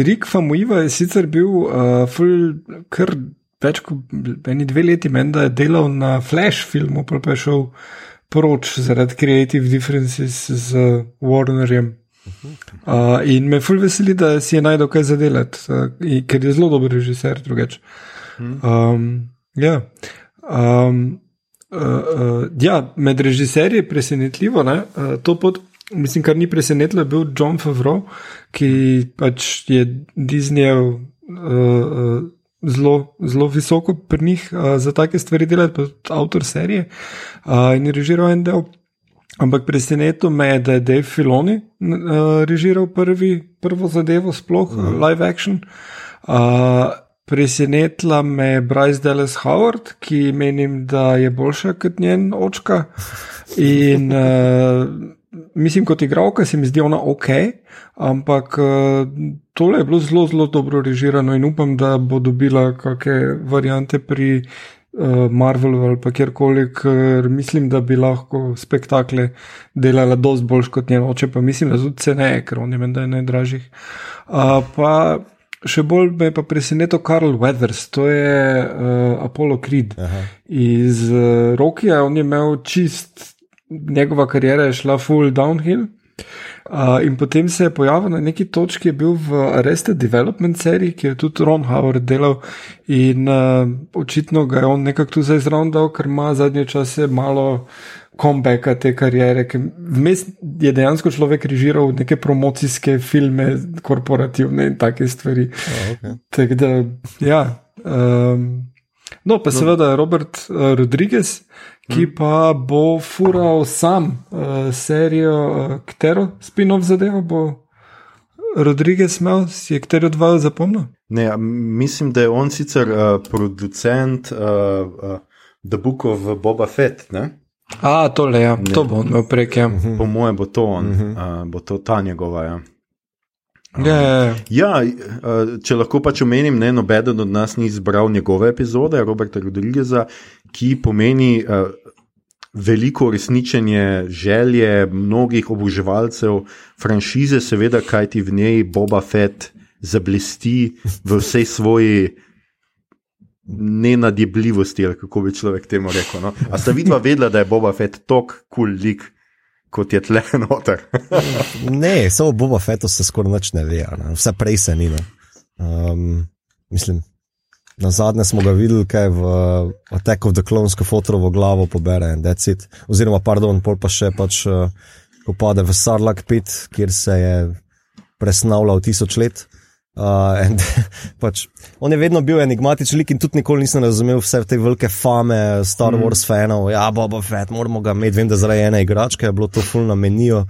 Rik Famuiva je sicer bil uh, full, kar več kot dve leti, meni da je delal na Flash filmu, pa je šel proč zaradi Creative Differences z Warnerjem. Uh, in me fulj veseli, da si je najdel kaj zadelati, uh, ker je zelo dober režiser, drugače. Um, ja. Um, uh, uh, ja, med režiserji je presenetljivo, uh, to pot, mislim, kar ni presenetilo, je bil John Favreau, ki pač je Disneyev. Uh, uh, zelo, zelo visoko pri njih uh, za take stvari delati, pa avtor serije uh, in režiral en del. Ampak presenetilo me je, da je Dave Filoni uh, režiral prvi, prvo zadevo, sploh mhm. -huh. live action. Uh, presenetila me je Bryce Dallas Howard, ki menim, da je boljša kot njen očka. In uh, mislim, kot igralka se mi zdi ona ok, ampak uh, tole je bilo zelo, zelo dobro režirano in upam, da bo dobila kakšne variante pri uh, Marvelu ali pa kjerkoli, ker mislim, da bi lahko spektakle delala dosti bolj kot njen oče, pa mislim, da tudi cene, ker on je menda je najdražjih. Uh, pa še bolj me je pa presenetil Karl Weathers, to je uh, Apollo Creed. Aha. Iz uh, Rokija on je imel čist, njegova karijera je šla full downhill. Uh, in potem se je pojavil na neki točki, je bil v Arrested Development seriji, ki je tudi Ron Howard delal in uh, očitno ga je on nekako tu zdaj zravnal, ker ima zadnje čase malo comebacka te karijere. Vmes je dejansko človek režiral neke promocijske filme, korporativne in take stvari. Oh, okay. Tako da, ja. Um, no, pa no. seveda Robert uh, Rodriguez ki pa bo fural sam uh, serijo, uh, katero spin-off zadevo bo Rodriguez imel, si je katero dva zapomnil? Ne, mislim, da je on sicer uh, producent uh, uh, The Book of Boba Fett. Ne? A, tole, ja, ne. to bo on imel prek. Ja. Po mojem bo to on, uh -huh. uh, bo to ta njegova. Ja. Ja, ja, ja. ja, če lahko pač omenim, ne, noben od nas ni izbral njegove epizode, Roberta Rodrigueza, ki pomeni uh, veliko resničenje želje mnogih oboževalcev franšize, seveda, kaj ti v njej Boba Fett zablesti v vsej svoji. Nenadjebljivosti, ali kako bi človek temu rekel. No? A sta vidva vedela, da je Boba Fett tako kul cool lik, kot je tle [laughs] noter? ne, samo Boba Fettu se skoraj noč ne ve, ne? vse prej se ni. Um, mislim, Na zadnje smo ga videli, kaj v Attack of the Clones, ko fotovo glavo pobere in decit. Oziroma, pardon, pol pa še pač, uh, ko pade v Sarlak pit, kjer se je presnavljal tisoč let. Uh, and, [laughs] pač, on je vedno bil enigmatičen lik in tudi nikoli nisem razumel vse te velike fame Star mm. Wars fanov. Ja, Boba Fett, moramo ga imeti, vem, da zaradi ene igračke je bilo to fulno menijo,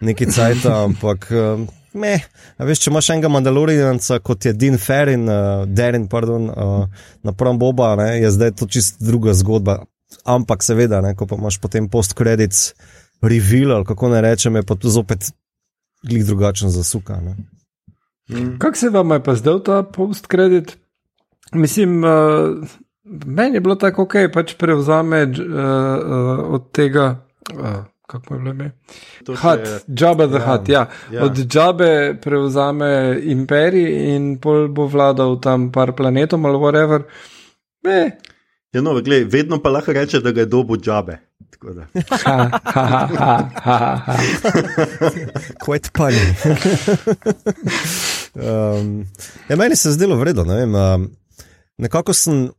neki cajt, [laughs] ampak. Uh, me. Veš, če imaš enega Mandalorijanca, kot je Dean Ferrin, uh, Darren, pardon, uh, napram Boba, ne, je zdaj to čist druga zgodba. Ampak seveda, ne, ko pa imaš potem post-credits reveal, ali kako ne rečem, je pa to zopet glik drugačen za suka. Mm. Kako se vam je pa zdel ta post-credit? Mislim, uh, meni je bilo tako, ok, pač prevzame uh, uh, od tega. Uh, Kako je bilo ime? Hat, Džabe the ja, Hat. Ja. Ja. Od Džabe prevzame imperij in pol bo vladal tam par planetom ali whatever. Eh. Ja, no, gled, vedno pa lahko reče, da ga je dobo Džabe. Pa ni. um, ja, meni se je zdelo vredno. Ne um, nekako sem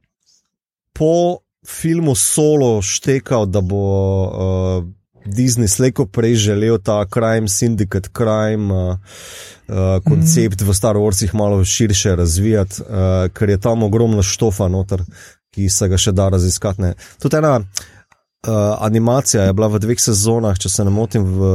po filmu Solo štekal, da bo. Uh, Disney slejko prej želel ta crime, syndicate crime uh, uh, koncept mm -hmm. v Star Warsih malo širše razvijati, uh, ker je tam ogromno štofa noter, ki se ga še da raziskati. Ne. Tudi ena uh, animacija je bila v dveh sezonah, če se ne motim, v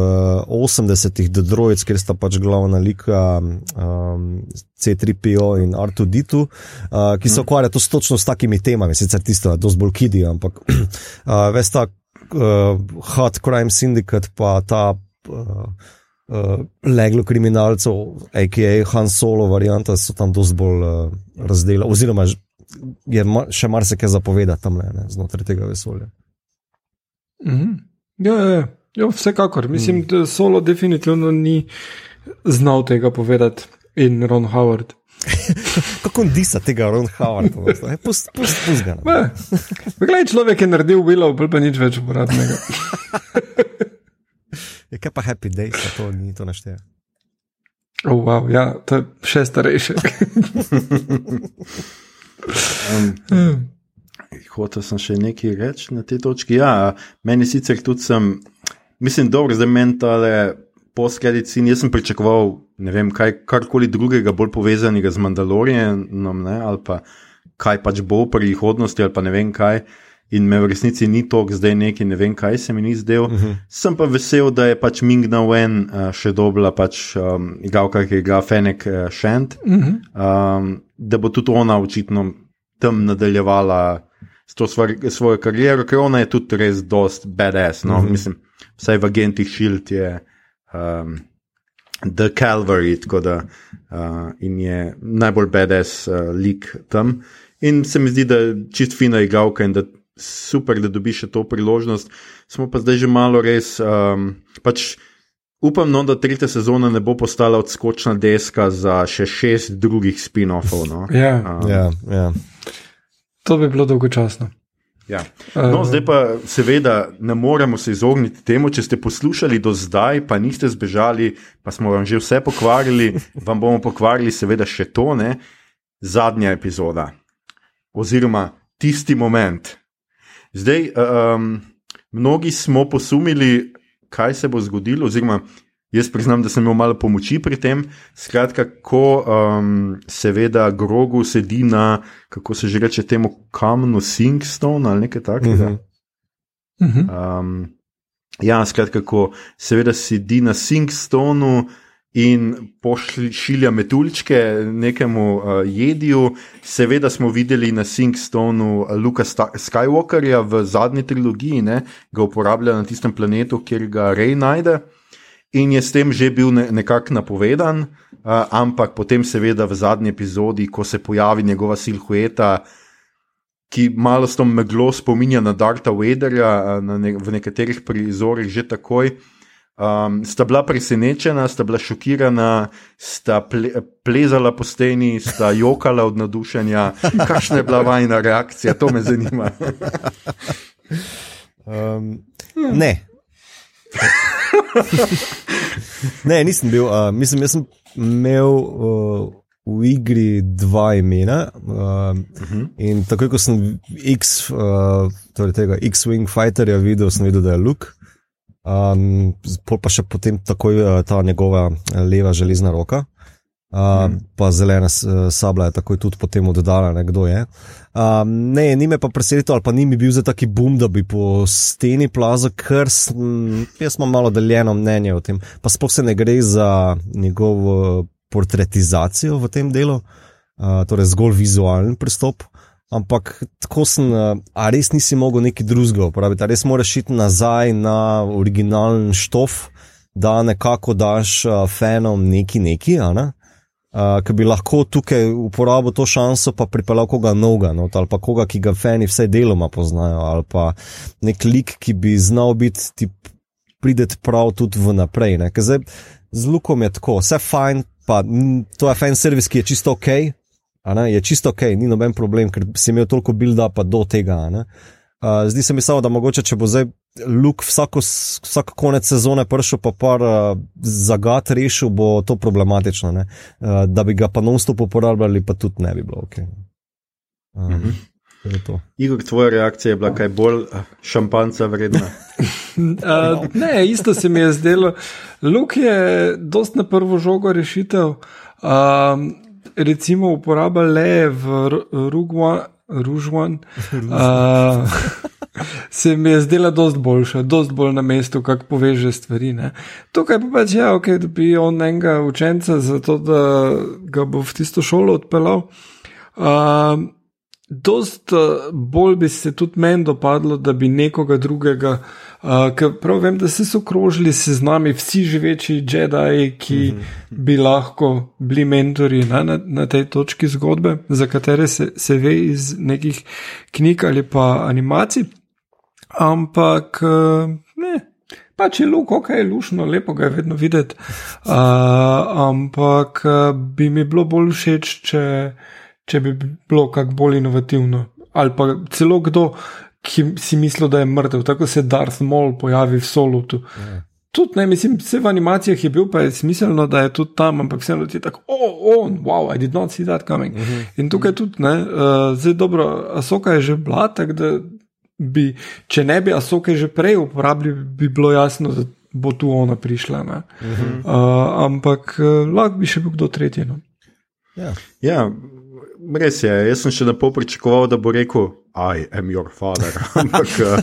80-ih The Droids, kjer sta pač glavna lika um, C3PO in R2D2, uh, ki se mhm. ukvarjajo točno s takimi temami, sicer tisto je dosti bolj kidi, ampak uh, veste uh, Hot Crime Syndicate, pa ta uh, uh, leglo kriminalcev, a.k.a. Han Solo varianta, so tam dosti bolj uh, razdeljeni, oziroma je ma, še marsikaj zapovedati tam ne, znotraj tega vesolja. -hmm. Ja, ja, ja. Jo, vsekakor. Mislim, mm. da Solo definitivno ni znal tega povedati in Ron Howard. [laughs] Kako disa tega Ron Howarda? Pust, pust, pust ga. Poglej, človek je naredil Willow, pa nič več uporabnega. [laughs] je kaj pa Happy Day, da to ni to našteje? Oh, wow, ja, to je še starejše. [laughs] um, hotel sem še nekaj reči na tej točki. Ja, meni sicer tudi sem, mislim, dobro, zdaj mentale poskredici, jaz sem pričakoval, ne vem, kaj, karkoli drugega, bolj povezanega z Mandalorianom, ali pa kaj pač bo v prihodnosti, ali pa ne vem kaj. In me v resnici ni to, zdaj neki, ne vem, kaj se mi ni zdel. Uh mhm. -huh. Sem pa vesel, da je pač Ming Na Wen uh, še dobila, pač um, igalka, ki je igra Fenek uh, Shant, uh -huh. um, da bo tudi ona očitno tam nadaljevala s to svoj, svojo kariero, ker ona je tudi res dost badass. No? Uh mhm. -huh. Mislim, vsaj v agentih Shield je um, The Calvary, tako da uh, je najbolj bedes uh, lik tam. In se mi zdi, da je čist fina igralka in da super, da dobiš to priložnost. Smo pa zdaj že malo res. Um, pač upam, no, da tretja sezona ne bo postala odskočna deska za še šest drugih spin-offov. No. Ja, um, ja, ja. To bi bilo dolgočasno. Ja. No, uh, zdaj pa, seveda, ne moremo se izogniti temu, če ste poslušali do zdaj, pa niste zbežali, pa smo vam že vse pokvarili, [laughs] vam bomo pokvarili, seveda, še to, ne, zadnja epizoda, oziroma tisti moment. Zdaj, um, mnogi smo posumili, kaj se bo zgodilo, oziroma Jaz priznam, da sem imel malo pomoči pri tem. Skratka, ko um, seveda grogu sedi na, kako se že reče, temu kamnu Singstone ali nekaj takega. Uh -huh. um, ja, skratka, ko seveda sedi na Singstoneu in pošilja metuljčke nekemu uh, jediju, seveda smo videli na Singstoneu Luka Skywalkerja v zadnji trilogiji, ne, ga uporablja na tistem planetu, kjer ga Rey najde in je s tem že bil ne, nekako napovedan, uh, ampak potem, seveda, v zadnji epizodi, ko se pojavi njegova silhueta, ki malo s tom meglo spominja na Darta Vaderja, uh, na ne, v nekaterih prizorih že takoj. Um, sta bila presenečena, sta bila šokirana, sta ple, plezala po steni, sta jokala od nadušenja. Kakšna je bila vajna reakcija, to me zanima. um, ne, ne, nisem bil. Uh, mislim, jaz sem imel uh, v igri dva imena. Uh, uh -huh. In takoj, ko sem X, uh, torej tega X-Wing Fighterja videl, sem videl, da je Luke. Um, pa še potem takoj uh, ta njegova leva železna roka. Uh, mm. Pa zelena sabla je takoj tudi potem oddala, ne, kdo je. Uh, ne, ni me pa presenetilo, ali pa ni mi bil za taki bum, da bi po steni plazil, ker sem, jaz imam malo deljeno mnenje o tem. Pa sploh se ne gre za njegovo portretizacijo v tem delu, uh, torej zgolj vizualen pristop. Ampak tako sem, a res nisi mogel neki drugega uporabiti, res moraš iti nazaj na originalen štof, da nekako daš uh, fenom neki neki, a ne? uh, ki bi lahko tukaj uporabil to šanso, pa pripeljal koga novega, no, ali pa koga, ki ga fani vsaj deloma poznajo, ali pa nek lik, ki bi znal biti prideti prav tudi vnaprej. Zdaj, z lukom je tako, vse fajn, pa to je fan servis, ki je čisto ok. Je čisto ok, ni noben problem, ker si imel toliko build-upa do tega. Uh, zdi se mi samo, da mogoče, če bo zdaj Luk vsako, vsako konec sezone prišel pa par uh, zagad rešil, bo to problematično. Uh, da bi ga pa non-stop uporabljali, pa tudi ne bi bilo ok. Um, mm -hmm. Igor, tvoja reakcija je bila kaj bolj šampanca vredna? [laughs] uh, ne, isto se mi je zdelo. Luk je dost na prvo žogo rešitev. Um, recimo uporaba le v Ružvan. Uh, [laughs] se mi je zdela dost boljša, dost bolj na mestu, kako poveže stvari. Ne. Tukaj pa pač je, ja, okay, da bi on enega učenca, zato da ga bo v tisto šolo odpeljal. Uh, dost bolj bi se tudi meni dopadlo, da bi nekoga drugega, uh, ker prav vem, da se so krožili se z nami vsi živeči Jedi, ki mm -hmm. bi lahko bili mentori na, na, na tej točki zgodbe, za katere se, se ve iz nekih knjig ali pa animacij ampak eh, ne. Pač je luk, ok, je lušno, lepo ga je vedno videti. Uh, ampak eh, bi mi bilo bolj všeč, če, če bi bilo kako bolj inovativno. Ali pa celo kdo, ki si misli, da je mrtev, tako se Darth Maul pojavi v solutu. Yeah. Ja. Tudi ne, mislim, vse v animacijah je bil, pa je smiselno, da je tudi tam, ampak vseeno ti je tako, oh, on, wow, I did not see that coming. Mhm. -huh. In tukaj tudi, ne, uh, zdaj dobro, Asoka je že bila, tako da bi, če ne bi Asoke že prej uporabili, bi bilo jasno, da bo tu ona prišla. Uh -huh. uh, ampak uh, lahko bi še bil kdo tretji. No? Ja. ja, res je. Jaz sem še lepo pričakoval, da bo rekel. I am your father. [laughs] Ampak uh,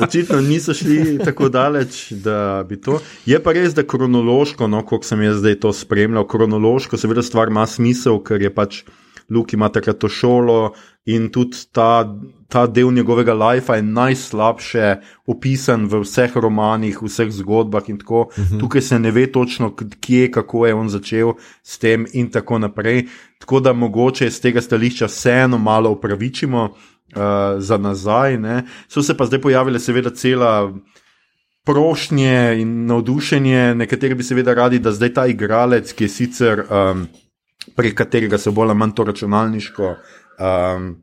[laughs] očitno niso šli tako daleč, da bi to. Je pa res, da kronološko, no, kot sem jaz zdaj to spremljal, kronološko, seveda stvar ima smisel, ker je pač Luki ima takrat to šolo in tudi ta, ta del njegovega lajfa je najslabše opisan v vseh romanih, vseh zgodbah in tako. Uh mhm. -huh. Tukaj se ne ve točno, kje, kako je on začel s tem in tako naprej. Tako da mogoče z tega stališča vseeno malo upravičimo uh, za nazaj. Ne. So se pa zdaj pojavile, seveda, cela. Prošnje in navdušenje, nekateri bi seveda radi, da zdaj ta igralec, ki je sicer um, prek katerega so bolj ali manj to računalniško um,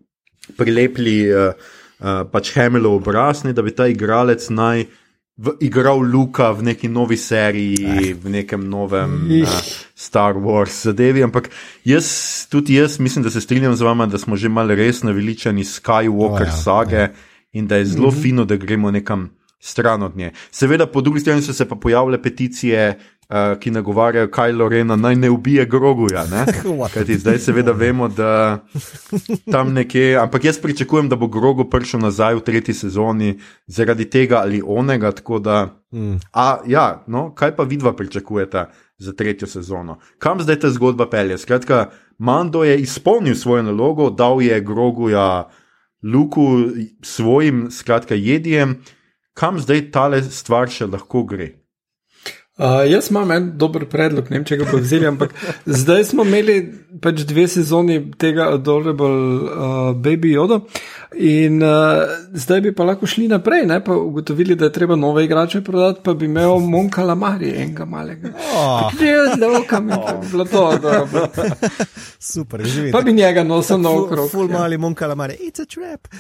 prilepili uh, uh, pač Hamilov obraz, ne, da bi ta igralec naj. V, igral Luka v neki novi seriji, v nekem novem uh, Star Wars zadevi. Ampak jaz, tudi jaz, mislim, da se strinjam z vama, da smo že malo res naveličani Skywalker oh, ja, sage ja. in da je zelo mm -hmm. fino, da gremo nekam stran od nje. Seveda, po drugi strani so se pa pojavile peticije, uh, ki nagovarjajo Kajlo Rena, naj ne ubije Groguja. Ne? [laughs] Kajti zdaj seveda vemo, da tam nekje, ampak jaz pričakujem, da bo Grogu prišel nazaj v tretji sezoni zaradi tega ali onega. Da, mm. a, ja, no, kaj pa vidva pričakujete za tretjo sezono? Kam zdaj ta zgodba pelje? Skratka, Mando je izpolnil svojo nalogo, dal je Groguja. Luku svojim, skratka, jedijem, kam zdaj tale stvar še lahko gre. Uh, jaz imam en dober predlog, ne vem, če ga bo vzeli, ampak zdaj smo imeli pač dve sezoni tega Adorable uh, Baby Yoda in uh, zdaj bi pa lahko šli naprej, ne pa ugotovili, da je treba nove igrače prodati, pa bi imel Monka Lamari, enega malega. Že je zelo kamen, bilo to. [laughs] Super, živi. Pa bi njega nosil na okrog. Ful ja. mali Monka Lamari, it's a trap. [laughs]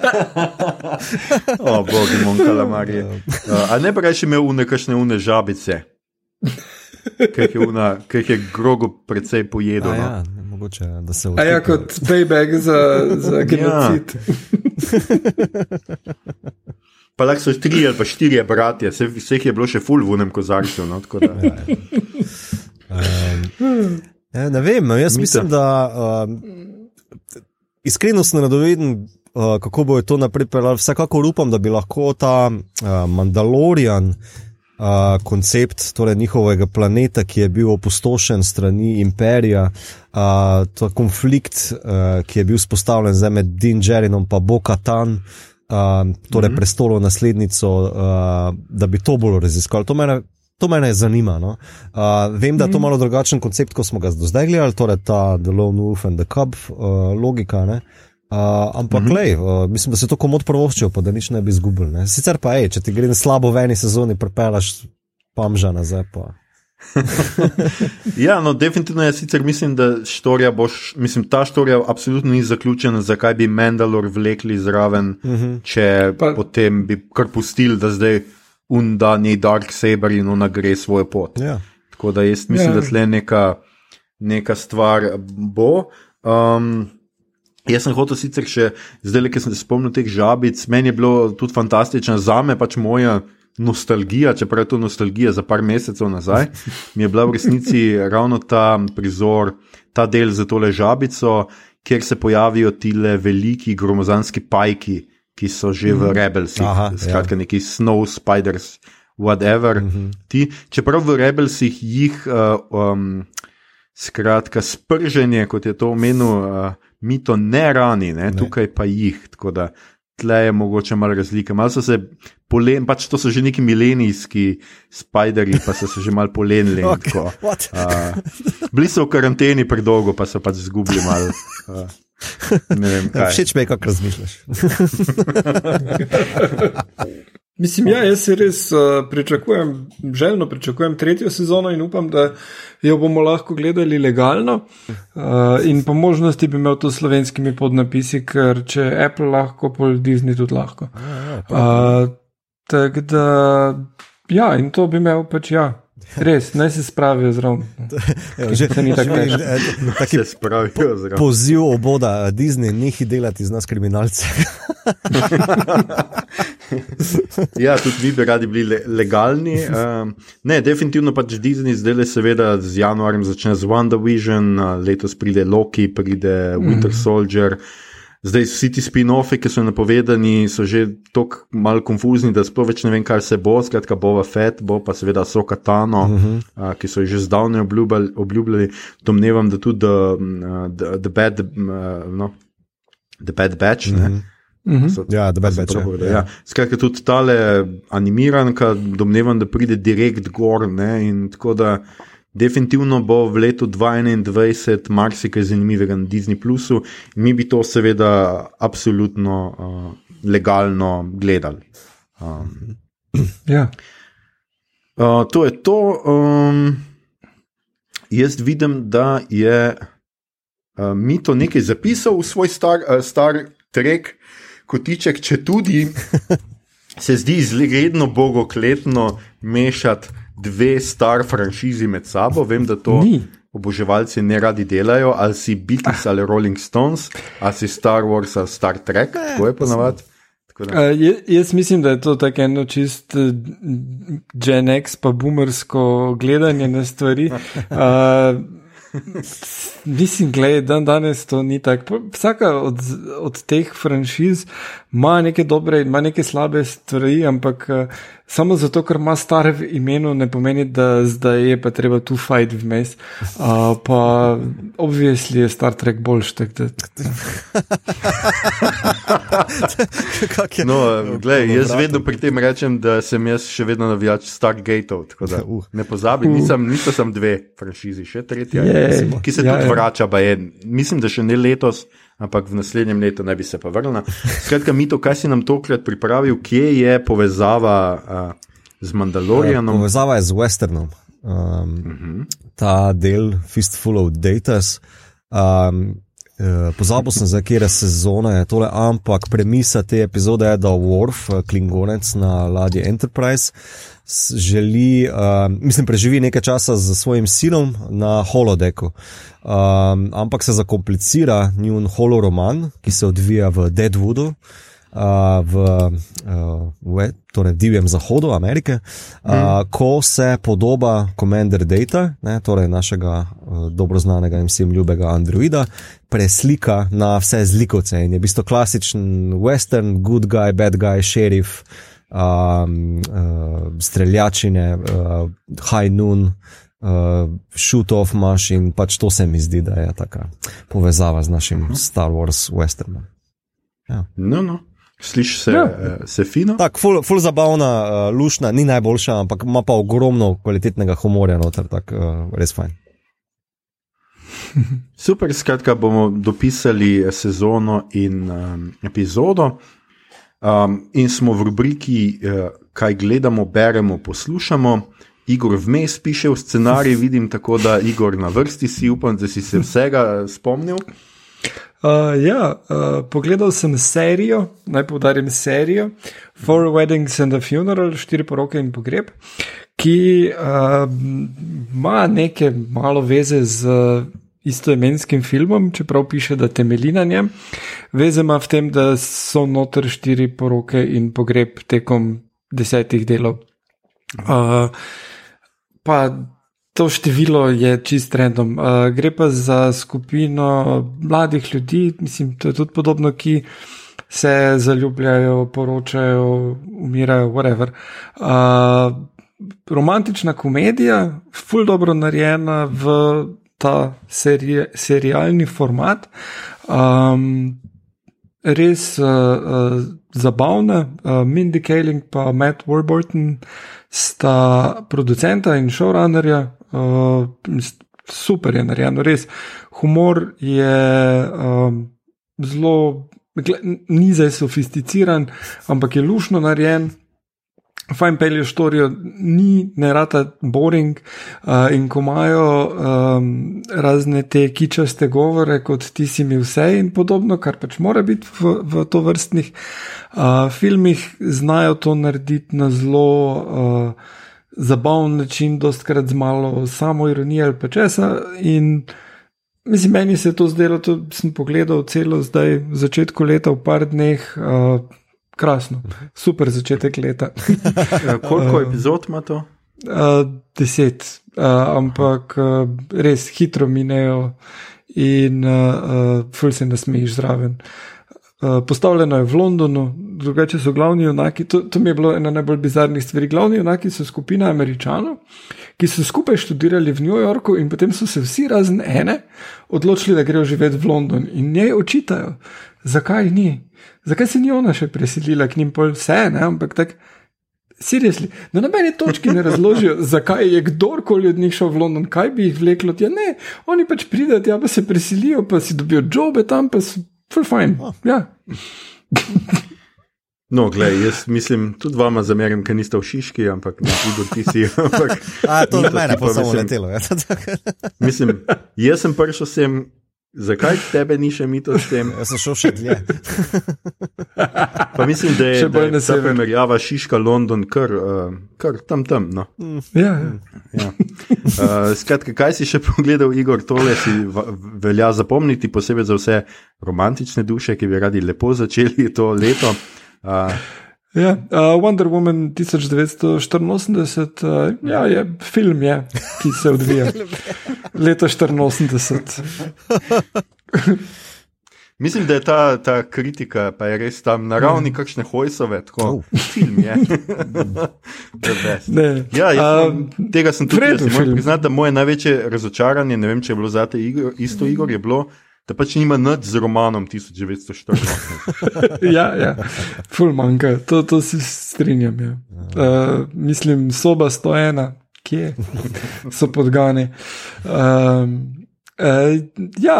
[laughs] o, oh, bogi Monka Lamari. Uh, a ne bi reči imel unekašne une žabice, ki jih je, je grogo precej pojedel. No? Ja, mogoče, da se vse. Ja, kot payback za, za ja. genocid. [laughs] pa lahko so tri ali pa štiri bratje, vseh je bilo še full v unem kozarcu. No, ja, ja. um, ne vem, no, jaz Mita. mislim, da um, iskreno sem radoveden. Eh, kako bo to naprej pelalo. Vsekakor upam, da bi lahko ta uh, Mandalorian uh, koncept, torej njihovega planeta, ki je bil opustošen strani imperija, uh, ta konflikt, uh, ki je bil spostavljen med Dinjerinom in Bokatan, uh, torej mm -hmm. prestolo naslednico, uh, da bi to bolj raziskali. To mene to mene zanima. No. Uh, vem, da je to Mhm. malo drugačen koncept, kot smo ga do zdaj gledali, torej ta The Lone Wolf and the Cub uh, logika. Ne. Uh, ampak, mm. -hmm. lej, uh, mislim, da se to komod provoščijo, pa da nič ne bi izgubili. Ne. Sicer pa je, če ti gre slabo v eni sezoni, prepelaš pamža nazaj. Pa. [laughs] Ja, no, definitivno jaz sicer mislim, da štorija boš, mislim, ta štorija absolutno ni zaključena, zakaj bi Mandalor vlekli zraven, Mm -hmm. če Pa- potem bi kar pustili, da zdaj unda ni Dark Saber in ona gre svojo pot. ja. Tako da jaz mislim, Ja. ja. da tle neka, neka stvar bo. Um, jaz sem hotel sicer še, zdaj, ker sem se spomnil teh žabic, meni je bilo tudi fantastično, za me pač moja. Nostalgija, čeprav je to nostalgija za par mesecev nazaj, [laughs] mi je bila v resnici ravno ta prizor, ta del za tole žabico, kjer se pojavijo ti veliki gromozanski pajki, ki so že v Rebelsih, Aha, skratka, neki Snow Spiders, whatever. Mm -hmm. ti, čeprav v Rebelsih jih, uh, um, skratka, sprženje, kot je to omenil, uh, mito ne rani, ne? Ne. tukaj pa jih. Tako da tle je mogoče malo razlike. Malo so se polen, pač to so že neki milenijski spideri, pa so se že malo polenili. [laughs] Okay. tako. Uh, bili so v karanteni predolgo, pa so pač izgubili malo. Uh, vem, kaj. Všeč mi je, kako razmišljaš. [laughs] Mislim, ja, jaz res uh, pričakujem, željno pričakujem tretjo sezono in upam, da jo bomo lahko gledali legalno. Uh, in po možnosti bi imel to s slovenskimi podnapisi, ker če Apple lahko, pol Disney tudi lahko. Uh, Tako da, ja, in to bi imel pač ja. Res, naj se spravijo zraven. [laughs] Že ni tako težko. [laughs] eh, taki Se spravijo zraven. poziv oboda Disney, nehi delati iz nas kriminalce. [laughs] Ja, tudi vi bi radi bili le, legalni. Um, ne, definitivno pač Disney zdaj le seveda z januarjem začne z WandaVision, letos pride Loki, pride Winter Soldier. Zdaj vsi ti spin-offi, ki so napovedani, so že tako malo konfuzni, da sploh več ne vem, kaj se bo. Skratka, Bova Fett, bo pa seveda Soka Tano, uh -huh. uh, ki so jo že zdavnaj obljubljali, obljubljali. Domnevam, da tudi uh, the, the, bad, uh, no, the Bad Batch. Uh -huh. So, Ja, The Bad sem Batch, prav ja. Ja. Skratka, tudi tale animiranka, domnevam, da pride direkt gor. Ne, in tako da definitivno bo v letu 2021 marsikaj zanimivega na Disney Plusu, in mi bi to seveda absolutno uh, legalno gledali. Um, Ja. Uh, to je to. Um, jaz vidim, da je uh, Mito nekaj zapisal v svoj star, uh, star trek, kotiček, če tudi [laughs] se zdi izredno bogokletno mešati dve star franšizi med sabo. Vem, da to Ni. oboževalci ne radi delajo, ali si Beatles ali Rolling Stones, ali si Star Wars ali Star Trek, tako je ponavadi. Uh, jaz mislim, da je to tako eno čist uh, Gen X, pa boomersko gledanje na stvari. [laughs] Uh, [laughs] mislim, gledaj, dan danes to ni tako. Vsaka od, od teh franšiz ima neke dobre in ima neke slabe stvari, ampak uh, samo zato, ker ima stare v imenu, ne pomeni, da zdaj je pa treba tu fight vmes. Uh, pa obvisli je Star Trek boljš. tak da- je? No, glej, jaz vedno pri tem rečem, da sem jaz še vedno navijač Stargateov. tako da Uh. Ne pozabi, nisem, nisem samo dve franšizi, še tretja, je, Jej, ki se ja, tudi ja. vrača. Je, mislim, da še ne letos, ampak v naslednjem letu naj bi se pa vrnila. Skratka, Mito, kaj si nam tokrat pripravil, kje je povezava uh, z Mandalorianom? Povezava je z Westernom. Um, ta del, Fistful of Datas. Um, eh, Pozabil sem, za kere sezone je tole, ampak premisa te epizode je, da Worf, eh, klingonec na ladji Enterprise, s- želi, um, mislim, preživi nekaj časa z svojim sinom na holodeku. Um, ampak se zakomplicira njun holoroman, ki se odvija v Deadwoodu. Uh, v, uh, v torej divjem zahodu Amerike, uh, mm. ko se podoba Commander Data, ne, torej našega uh, dobro znanega in vsem ljubega Androida, preslika na vse zlikovce in je v bistvu klasičen western, good guy, bad guy, šerif, um, uh, streljačine, uh, high noon. Uh, shoot off maš in pač to se mi zdi, da je taka povezava z našim Star Wars westernom. No, no. Slišiš se, Ja. ja. se fino. Tako, ful, ful zabavna, uh, lušna, ni najboljša, ampak ima pa ogromno kvalitetnega humorja noter, tako uh, res fajn. Super, skratka, bomo dopisali sezono in um, epizodo. Um, in smo v rubriki, uh, kaj gledamo, beremo, poslušamo. Igor vmes piše v scenarij, vidim tako, da Igor na vrsti si, upam, da si se vsega spomnil. Uh, ja, uh, pogledal sem serijo, naj poudarim serijo Four Weddings and a Funeral, štiri poroke in pogreb, ki uh, ima neke malo veze z istoimenskim filmom, čeprav piše, da temelji na njem. Veze ima v tem, da so noter štiri poroke in pogreb tekom desetih delov. Uh, pa to število je čist random. Uh, gre pa za skupino mladih ljudi, mislim, to je tudi podobno, ki se zaljubljajo, poročajo, umirajo, whatever. Uh, romantična komedija, ful dobro narejena v ta seri serialni format. Um, res uh, uh, zabavna. Uh, Mindy Kaling in Matt Warburton sta producenta in showrunnerja. Uh, super je narejeno, res. Humor je um, zelo, ni zdaj sofisticiran, ampak je lušno narejen. Fajn pelje štorijo, ni ne rata boring uh, in ko imajo um, razne te kičaste govore, kot ti si mi vse in podobno, kar pač mora biti v, v to vrstnih uh, filmih, znajo to narediti na zelo uh, zabaven način, dostkrat z malo samo ironijo ali pa česa. In mislim, meni se je to zdelo, to sem pogledal celo zdaj v začetku leta, v par dneh. Uh, Krasno, super začetek leta. Ja, koliko epizod ima to? Uh, deset, uh, ampak uh, res hitro minejo in uh, uh, ful se nasmejiš zraven. Uh, postavljeno je v Londonu, drugače so glavni junaki. To, to mi je bilo ena najbolj bizarnih stvari. Glavni junaki so skupina američanov, ki so skupaj študirali v New Yorku in potem so se vsi razen ene odločili, da grejo živeti v London in njej očitajo, zakaj ni. Zakaj se ni ona še preselila k njim, pol vse, ne? ampak tako, seriously, na nobeni točki ne razložijo, [laughs] zakaj je kdorkoli od njih šel v London, kaj bi jih vleklo. Ja, ne, oni pač pridejo, ja, pa se preselijo, pa si dobijo jobe tam, pa so full fine. Ja. [laughs] No, gledaj, jaz mislim, tudi vama zamerim, ker niste v Šiški, ampak ne vidim, ti si. [laughs] Ampak, A, to je mene pa, samo letelo. Ja. Mislim, jaz sem prišel sem, zakaj tebe ni še mito s tem? [laughs] Jaz sem šel še dlje. [laughs] Pa mislim, da je, Še da bolj na sever. primerjava Šiška, London, kar, uh, kar tam tam. No. Ja, ja. Ja. Uh, skratka, kaj si še [laughs] pogledal, Igor, tole si velja zapomniti, posebej za vse romantične duše, ki bi radi lepo začeli to leto. Uh, Ja, uh, Wonder Woman 1984 uh, ja, je film, je, ki se odvija leta 84. [laughs] mislim, da je ta, ta kritika, pa je res tam na ravni kakšne hojsove, tako Oh. [laughs] film je. [laughs] Ne. Ja, jaz, Um, tega sem tudi v redu jaz. in Moram priznati, da moje največje razočaranje, ne vem, če je bilo zate Igor, isto Igor, je bilo, da pač nima nič z romanom 1914. ja, ja, ful manjka, to, to se strinjam. Ja. Uh, mislim, soba 101, kje so podgani. Um, uh, ja,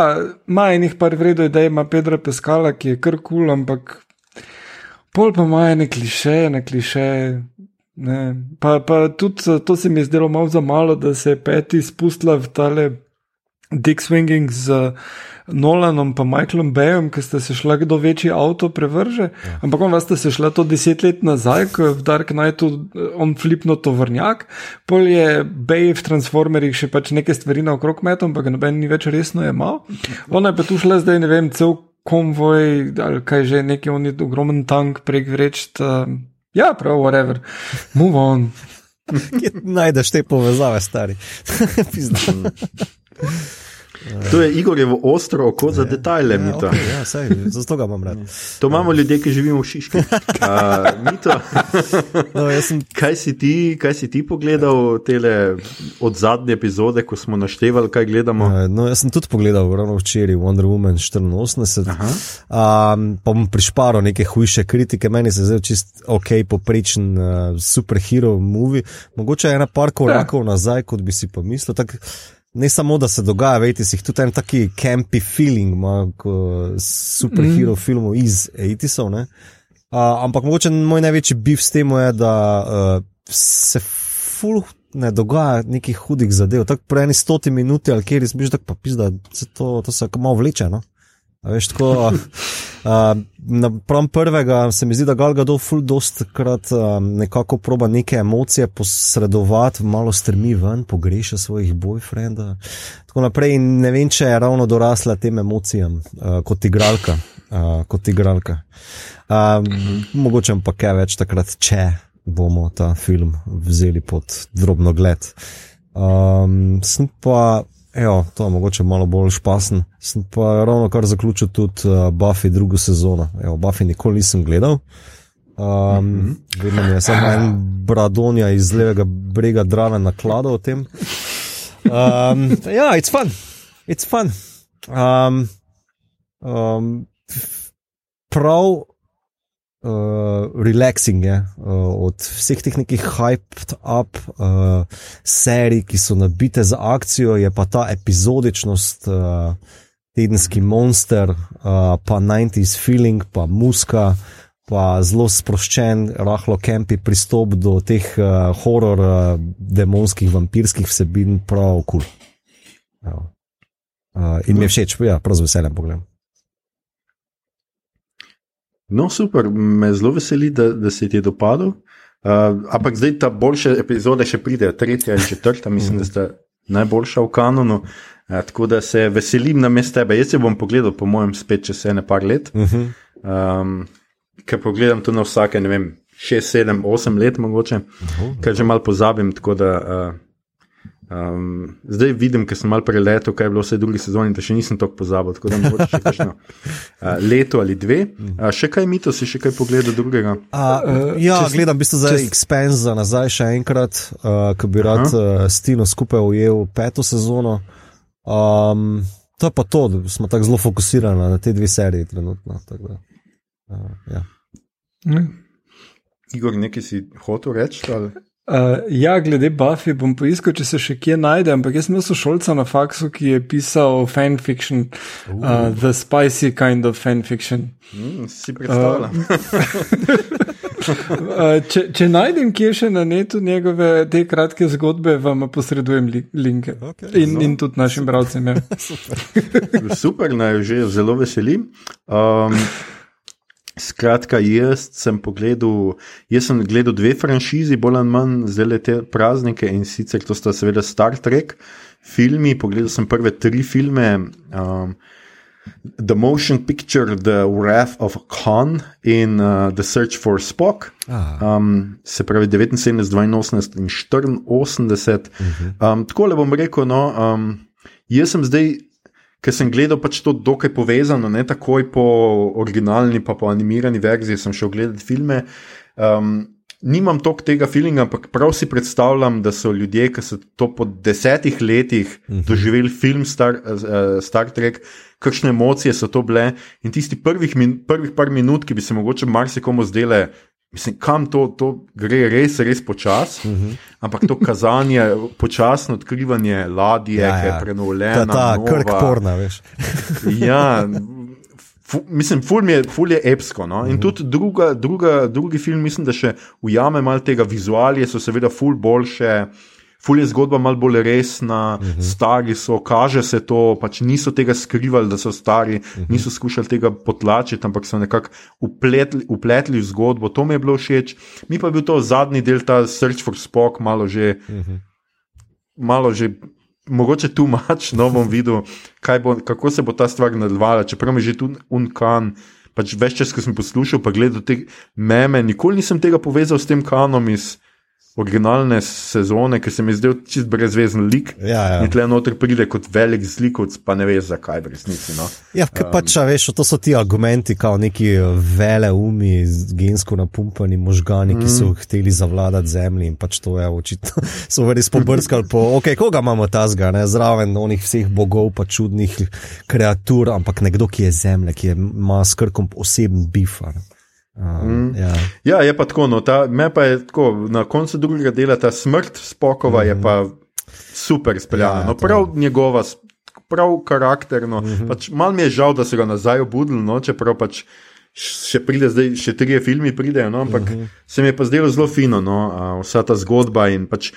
ima enih par vredov, da ima Pedra Peskala, ki je kar kul, cool, ampak pol pa ima ene klišeje, ne klišeje. Ne. Pa, pa tudi to se mi je zdelo malo za malo, da se je peti spustila v tale Dick Swinging z uh, Nolanom in Michaelom Bayom, ki sta se šla kdo večji avto prevrže. Ja. Ampak on vas sta šla to deset let nazaj, ko je v Dark Knightu eh, on flipno tovrnjak, pol je Bay v Transformerjih še pač neke stvari naokrog metom, ampak noben ni več resno jemal. Ona je pa tu šla zdaj, ne vem, cel konvoj ali kaj že, neki on je ogromen tank prek vreč. Ja, prav, whatever. Move on. [laughs] Najdeš te povezave, stari? [laughs] To je Igorjevo ostro oko za detajle, Ja, Mito. okay, ja, sej, zato ga imam rad. To imamo ljudje, ki živimo v Šiški. [laughs] Uh, Mito, No, sem kaj si ti, kaj si ti pogledal tele od zadnje epizode, ko smo naštevali, kaj gledamo? Uh, No, jaz sem tudi pogledal ravno včeraj Wonder Woman 84, um, pa bom prišparil neke hujše kritike. Meni se zdi čist ok, poprečen uh, superhero movie. Mogoče je ena par korakov ja. nazaj, kot bi si pa mislil. Tak, ne samo, da se dogaja, vejte si, tudi en taki campy feeling ima superhero mm. filmov iz 80-ov. Uh, ampak mogoče moj največji biv s tem je, da uh, se full ne dogaja nekih hudih zadev. Tako po eni stoti minuti ali kjer izmiš, da pa pizda, se to, to se malo vleče. No? A Veš, tako, uh, na prav prvega se mi zdi, da Galga do ful dost krat uh, nekako proba neke emocije posredovati, malo strmi ven, pogreša svojih boyfrienda. Tako naprej in ne vem, če je ravno dorasla tem emocijam uh, kot igralka. Uh, kot igralka. Um, mogoče pa kaj več takrat, če bomo ta film vzeli pod drobno gled. Um, sem pa, evo, to je mogoče malo bolj špasen, sem pa ravno kar zaključil tudi uh, Buffy drugo sezono. Evo, Buffy nikoli nisem gledal. Um, mm -hmm. Vedno je samo en bradonja iz levega brega drave nakladal o tem. Um, ja, it's fun, it's fun. Um, um, prav uh, relaxing je uh, od vseh teh nekih hyped up uh, serij, ki so nabite za akcijo, je pa ta epizodičnost, uh, tedenski monster, uh, pa 90s feeling, pa muska. Pa zelo sproščen, rahlo kempi pristop do teh uh, horor, uh, demonskih, vampirskih vsebin, prav kul. Cool. Uh, in mi je všeč, ja, prav z veseljem pogledam. No, super, me zelo veseli, da, da se ti je dopadel. Uh, ampak zdaj ta boljša epizoda še pride, tretja in četrta, mislim, da sta najboljša v kanonu. Uh, tako da se veselim na mestu tebe. Jaz se bom pogledal, po mojem, spet čez ene par let. Uh -huh. Um, ker pogledam to na vsake, ne vem, 6, 7, 8 let, mogoče, uh -huh. kar že malo pozabim. tako Da, uh, um, zdaj vidim, ker sem malo preletel, kaj je bilo vse druge sezone, da še nisem tako pozabil. Tako da mogoče še [laughs] kakšno uh, leto ali dve. Uh, še kaj mito si še kaj pogledal drugega? A, uh, ja, če- gledam v bistvu za če- Expense za nazaj še enkrat, uh, ki bi rad uh, s Tino skupaj ujel peto sezono. Um, to je pa to, da smo tako zelo fokusirani na te dve seriji trenutno. Da, uh, ja. Ne. Igor, nekaj si hotel reči? ali? Uh, ja, glede Buffy bom poiskal, če se še kje najde, ampak jaz sem imel sošolca na faksu, ki je pisal fanfiction, uh, The Spicy Kind of Fanfiction. Mm, si predstavljam. Uh, [laughs] če, če najdem kje še na netu njegove te kratke zgodbe, vam posredujem li, linke. Okej, in, in tudi našim bralcem. Ja. [laughs] Super, naj že zelo veselim. Um, skratka, jaz sem pogledal, jaz sem gledal dve franšizi, bolj ali manj zdaj te praznike in sicer to sta seveda Star Trek filmi. Pogledal sem prve tri filme. Um, The Motion Picture, The Wrath of Khan in uh, The Search for Spock. Ah, Um, se pravi 79, 82 in 84. Um, Tako le bom rekel, no, um, jaz sem zdaj, ker sem gledal pač to dokaj povezano, ne takoj po originalni, pa po animirani verziji, sem šel gledati filme. Um, nimam toliko tega feelinga, ampak prav si predstavljam, da so ljudje, ki so to po desetih letih doživeli film Star, uh, Star Trek, kakšne emocije so to bile. In tisti prvih, min, prvih par minut, ki bi se mogoče marsikomu zdele. Mislim, kam to, to gre, res, res počasi, uh -huh. ampak to kazanje, počasno odkrivanje ladje, ja, ki je ta prenovljena. ta nova. krk porna, veš. [laughs] Ja, fu, mislim, ful, je, ful je epsko. No? In tudi druga, druga, drugi film, mislim, da še ujame malo tega vizualije, so seveda ful boljše. Ful je zgodba malo bolj resna, uh -huh. stari so, kaže se to, pač niso tega skrivali, da so stari, uh -huh. niso skušali tega potlačiti, ampak so nekako upletli, upletli v zgodbo. To mi je bilo všeč. Mi pa je bil to zadnji del, ta Search for Spock, malo že Uh -huh. malo že, mogoče tu mač, no bom videl, bo, kako se bo ta stvar nadaljevala. Čeprav mi že tu unkan, pač več čas, ko sem poslušal, pa gledal te meme, nikoli nisem tega povezal s tem kanom iz originalne sezone, ki se mi zdel čist brezvezen lik. Ja, ja. In tle noter pride kot velik zlikovec, pa ne veš zakaj, v resnici. No. Ja, um, pač, a veš, to so ti argumenti, kao neki vele umi, gensko napumpani možgani, ki so Mm. hteli zavladati zemlji in pač to je očitno. [laughs] So res pobrskali po, ok, koga imamo ta zga, ne, zraven onih vseh bogov, pa čudnih kreatur, ampak nekdo, ki je zemlja, ki je, ima s krkom oseben bifar. Um, ja. Ja, je pa tako. No, ta, me pa je tako, na koncu drugega dela ta smrt spokova mm je pa super speljana. Ja, no, to- prav njegova, s- prav karakterno. Mm -hmm. pač, Mal mi je žal, da so ga nazaj obudili, no, čeprav pač. Še pride, zdaj še tri filme pridejo, no, ampak uh -huh. se mi je pa zdelo zelo fino, no, a, vsa ta zgodba in pač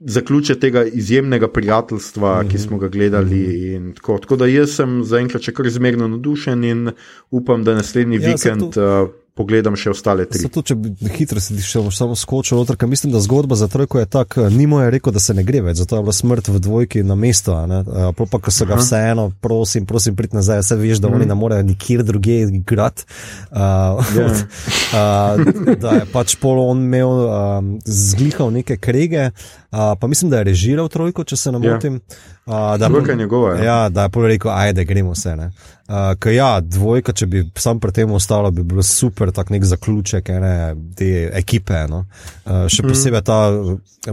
zaključek tega izjemnega prijateljstva, uh -huh. ki smo ga gledali. Uh -huh. tako, tako da jaz sem zaenkrat še kar zmerno navdušen in upam, da naslednji Ja, vikend uh, pogledam še ostale tri. Zato, če bi hitro se še samo skočil noter, ker mislim, da zgodba za trojko je tako, Nimo je rekel, da se ne gre več, zato je bila smrt v dvojki na ne. Eh, Pol pa, ko so ga vseeno, prosim, prosim, prid nazaj, vse veš, da oni ne morejo nikjer drugje igrati. Uh, Ja. uh, da je pač pol on imel um, zglihal neke krege, uh, pa mislim, da je režiral trojko, če se ne Ja. motim. Uh, da je njegova, ja. Ja, da je pol rekel, ajde, gremo vse. ne. Uh, ker ja, dvojka, če bi sam pri tem ostalo, bi bilo super, tak nek zaključek ene te ekipe. No? Uh, še posebej ta,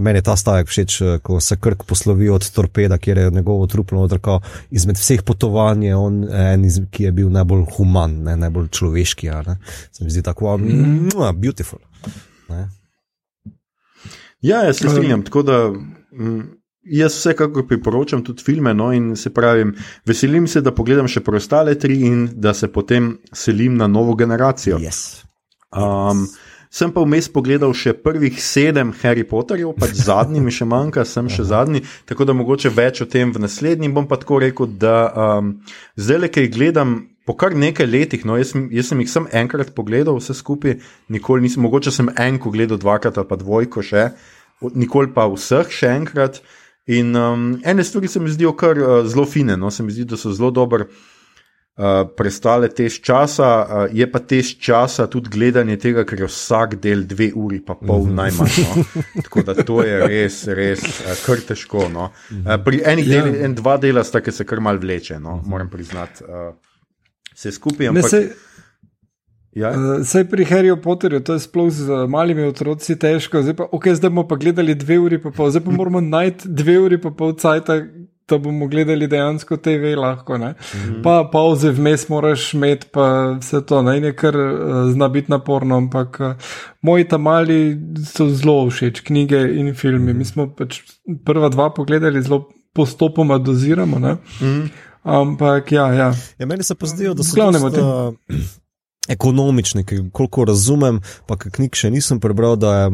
meni je ta stavek všeč, ko se krk poslovi od torpeda, kjer je njegovo truplo odrkal. Izmed vseh potovanj je on en, iz, ki je bil najbolj human, ne, najbolj človeški. a Ne? Se mi zdi tako, mm. beautiful. Ne? Ja, jaz se strinjam. Tako da mm, jaz vsekakor priporočam tudi filme. No, in se pravi, veselim se, da pogledam še preostale tri in da se potem selim na novo generacijo. Yes. Um, sem pa vmes pogledal še prvih sedem Harry Potterjev, pač [laughs] zadnji mi še manjka, sem še zadnji, tako da mogoče več o tem v naslednjem. Bom pa tako rekel, da um, zdaj le, kaj gledam. Po kar nekaj letih, no, jaz, jaz sem jih sem enkrat pogledal, vse skupaj, nikoli nisem, mogoče sem enko gledal dvakrat ali pa dvojko še, nikoli pa vseh še enkrat. In um, ene stvari se mi zdijo kar uh, zelo fine, no, se mi zdi, da so zelo dobro uh, prestale tež časa, uh, je pa tež časa tudi gledanje tega, ker je vsak del dve uri, pa pol najmanj. No. [laughs] Tako da to je res, res uh, kar težko. No. Uh, pri enih Ja. delih, en, dva dela sta, ki se kar mal vleče, no, moram priznati. Uh, Vse skupaj, Ne, ampak sej, ja, uh, sej pri Harryju Potterju, to je sploh z uh, malimi otroci težko. Zdaj, pa, okay, zdaj bomo pa gledali dve uri, pa pol, zdaj pa moramo najti dve uri, pa pol cajta, da bomo gledali dejansko TV lahko. Mm -hmm. Pa pauze vmes moraš imeti, pa vse to, ne, in je kar uh, zna biti naporno, ampak uh, moji tam mali so zelo všeč, knjige in filmi. Mi smo pač prva dva pogledali, zelo postopoma doziramo. Ne? mm, Ampak ja, ja. Ja, meni se pa zdijo, da so Glavnemu dosta, [clears throat] ekonomični, ki, koliko razumem, pa knjig še nisem prebral, da je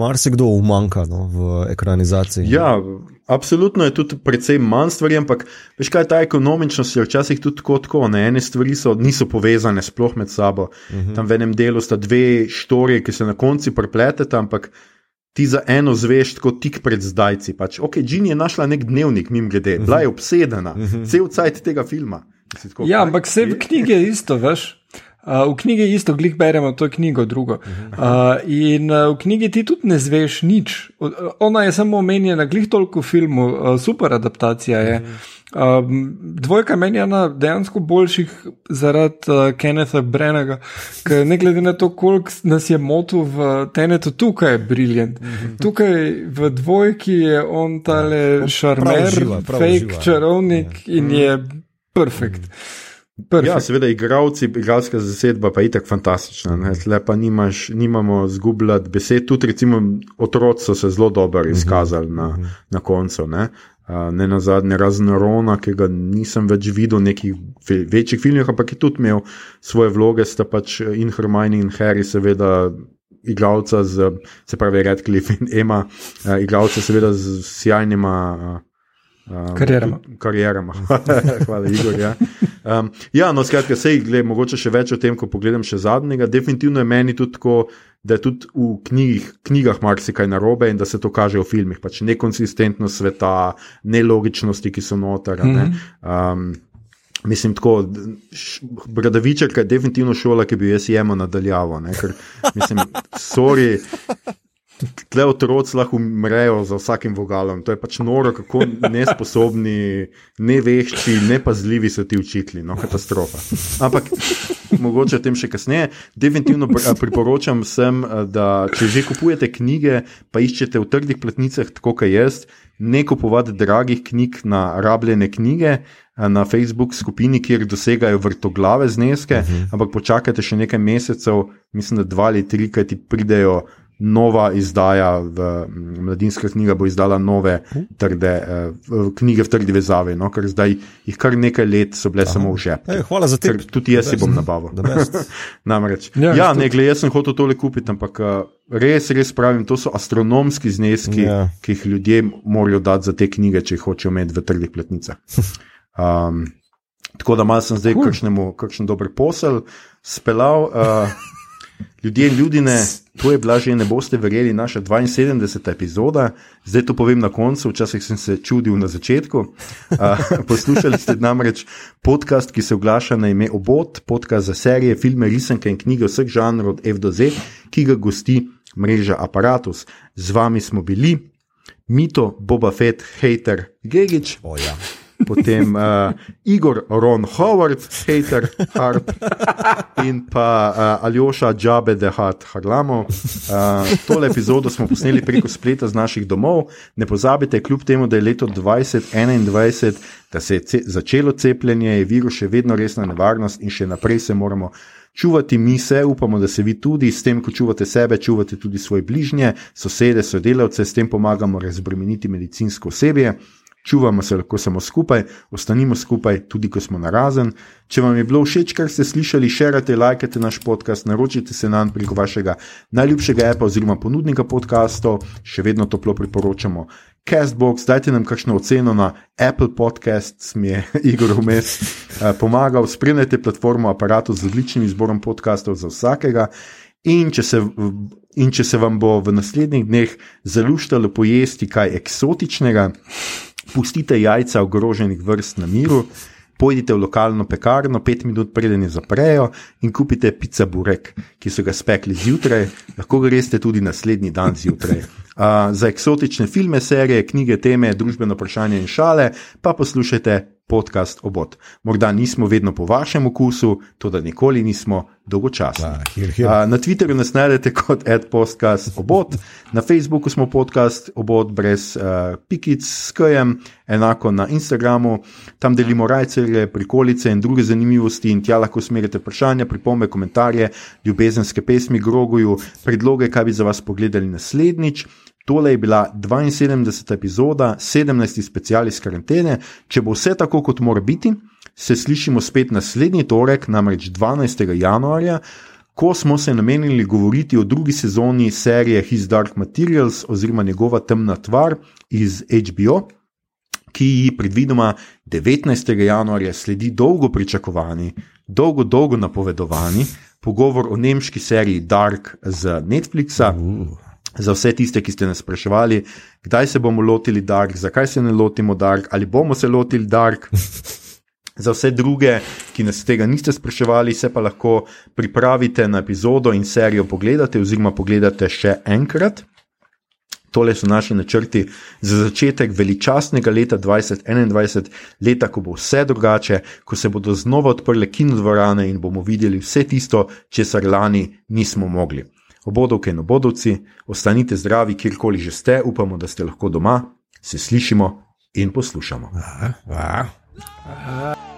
marsikdo umanka no, v ekranizaciji. Ja, absolutno je tudi precej manj stvari, ampak veš kaj, ta ekonomičnost je včasih tudi tako, tako ne? ene stvari so, niso povezane sploh med sabo. Uh -huh. Tam v enem delu sta dve štorije, ki se na koncu prepleteta, ampak ti za eno zveš tako tik pred zdajci. Pač, ok, Jean je našla nek dnevnik, mim grede, bila je obsedena, uh -huh. cel cajt tega filma. Tako, Ja, kaj? ampak vse v knjigi je isto, veš. Uh, v knjigi isto, glih beremo to knjigo, drugo. Uh, in uh, v knjigi ti tudi ne zveš nič. Ona je samo omenjena, glih toliko v filmu, uh, super adaptacija je. Um, dvojka meni je ena dejansko boljših zaradi uh, Kennetha Brennaga, ker ne glede na to, koliko nas je motil v Tenetu, tukaj je briljant. Tukaj v dvojki je on tale šarmer, uživa, prav fake uživa, ja. čarovnik in je perfekt. Perfect. Ja, seveda, igralci, igralska zasedba pa je itak fantastična. Ne? Tle pa nimaš, nimamo zgubljati besed. Tudi, recimo, otroci so se zelo dobro izkazali na, na koncu. Ne? Uh, ne na zadnje, razen Rona, ki ga nisem več videl v nekih ve- večjih filmih, ampak je tudi imel svoje vloge, sta pač in Hermione in Harry, seveda. Igralca, z, se pravi Redcliffe in Emma, uh, igralca, seveda, z sjajnima uh, Um, Karierama. Karierama. [laughs] Hvala, Igor. Ja, um, ja no, skratka, sej, gled, mogoče še več o tem, ko pogledam še zadnjega. Definitivno je meni tudi tako, da je tudi v knjigih, knjigah marsikaj narobe in da se to kaže v filmih. Pač nekonsistentnost sveta, nelogičnosti, ki so noter. a Ne? Um, Mislim, tako, Bradavičarka je definitivno šola, ki bi jo jaz jemal nadaljavo. ne, Ker, mislim, sorry, tle otroci lahko umrejo za vsakim vogalom. To je pač noro, kako nesposobni, nevešči, nepazljivi so ti učitelji. No, katastrofa. Ampak mogoče o tem še kasneje. Definitivno pr- priporočam vsem, da če že kupujete knjige, pa iščete v trdih platnicah, tako kot jaz, ne kupovati dragih knjig na rabljene knjige. Na Facebook skupini, kjer dosegajo vrtoglave zneske, uh -huh. ampak počakajte še nekaj mesecev, mislim, da dva ali tri, kaj ti pridejo nova izdaja, v, mladinska knjiga bo izdala nove trde, eh, knjige v trdi vezavi, no, ker zdaj jih kar nekaj let so bile Aha. samo v žepu. Ej, hvala za te. Tudi jaz si bom nabavil. [laughs] Namreč, Ja, ja, ne, gled, jaz sem hotel tole kupiti, ampak eh, res, res pravim, to so astronomski zneski, Ja. ki jih ljudje morajo dati za te knjige, če jih hočejo imeti v trdih platnicah. Um, [laughs] tako da malo sem zdaj Cool. cool. kakšen dober posel speljal. Uh, Ljudje in ljudje, to je bila že, ne boste verjeli, naša 72. epizoda, zdaj to povem na koncu, včasih sem se čudil na začetku. Uh, [laughs] poslušali ste namreč podcast, ki se oglaša na ime Obot, podcast za serije, filme, risanke in knjige vseh žanrov od F do Z, ki ga gosti mreža Apparatus. Z vami smo bili Mito, Boba Fett, Hater, Gigič, O, ja. Potem uh, Igor Ron Howard, hater Harp in pa uh, Aljoša Džabe de Hat Harlamo. Uh, tole epizodo smo posneli preko spleta z naših domov. Ne pozabite, kljub temu, da je leto 2021, da se je ce začelo cepljenje, je virus še vedno resna nevarnost in še naprej se moramo. Čuvati mi se, upamo, da se vi tudi, s tem, ko čuvate sebe, čuvate tudi svoje bližnje, sosede, sodelavce, s tem pomagamo razbremeniti medicinsko osebje. Čuvamo se lahko samo skupaj, ostanimo skupaj, tudi ko smo narazen. Če vam je bilo všeč, kar ste slišali, širite, lajkajte naš podcast, naročite se nam preko vašega najljubšega appa oziroma ponudnika podcastov, še vedno toplo priporočamo. Castbox, dajte nam kakšno oceno na Apple Podcasts, mi je [laughs] Igor vmes eh, pomagal, spremljajte platformo aparatu z odličnim izborom podcastov za vsakega. In če, se, in če se vam bo v naslednjih dneh zaluštalo pojesti kaj eksotičnega, pustite jajca ogroženih vrst na miru, pojdite v lokalno pekarno, pet minut preden jo zaprejo in kupite pica burek, ki so ga spekli zjutraj, lahko greste tudi naslednji dan zjutraj. Uh, za eksotične filme, serije, knjige, teme, družbeno vprašanje in šale pa poslušajte podcast Obot. Morda nismo vedno po vašem okusu, to da nikoli nismo dolgočasni. Ah, here, here. Na Twitterju nas najdete kot adpodcast obot, na Facebooku smo podcast obot brez uh, pikic s kajem, enako na Instagramu, tam delimo rajcerje, prikolice in druge zanimivosti in tja lahko usmerite vprašanja, pripombe, komentarje, ljubezenske pesmi, groguju, predloge, kaj bi za vas pogledali naslednjič. Tole je bila 72. epizoda, 17. special iz karantene. Če bo vse tako, kot mora biti, se slišimo spet naslednji torek, namreč 12. januarja, ko smo se namenili govoriti o drugi sezoni serije His Dark Materials oziroma njegova temna tvar iz HBO. Ki ji predvidoma 19. januarja sledi dolgo pričakovani, dolgo, dolgo napovedovani pogovor o nemški seriji Dark z Netflixa. Uh. Za vse tiste, ki ste nas spraševali, kdaj se bomo lotili Dark, zakaj se ne lotimo Dark, ali bomo se lotili Dark. [laughs] Za vse druge, ki nas tega niste spraševali, se pa lahko pripravite na epizodo in serijo pogledate, oziroma pogledate še enkrat. Tole so naši načrti za začetek veličastnega leta 2021, leta, ko bo vse drugače, ko se bodo znova odprle kinodvorane in bomo videli vse tisto, česar lani nismo mogli. Obodovke in obodovci, ostanite zdravi, kjerkoli že ste, upamo, da ste lahko doma, se slišimo in poslušamo. Ah, ah.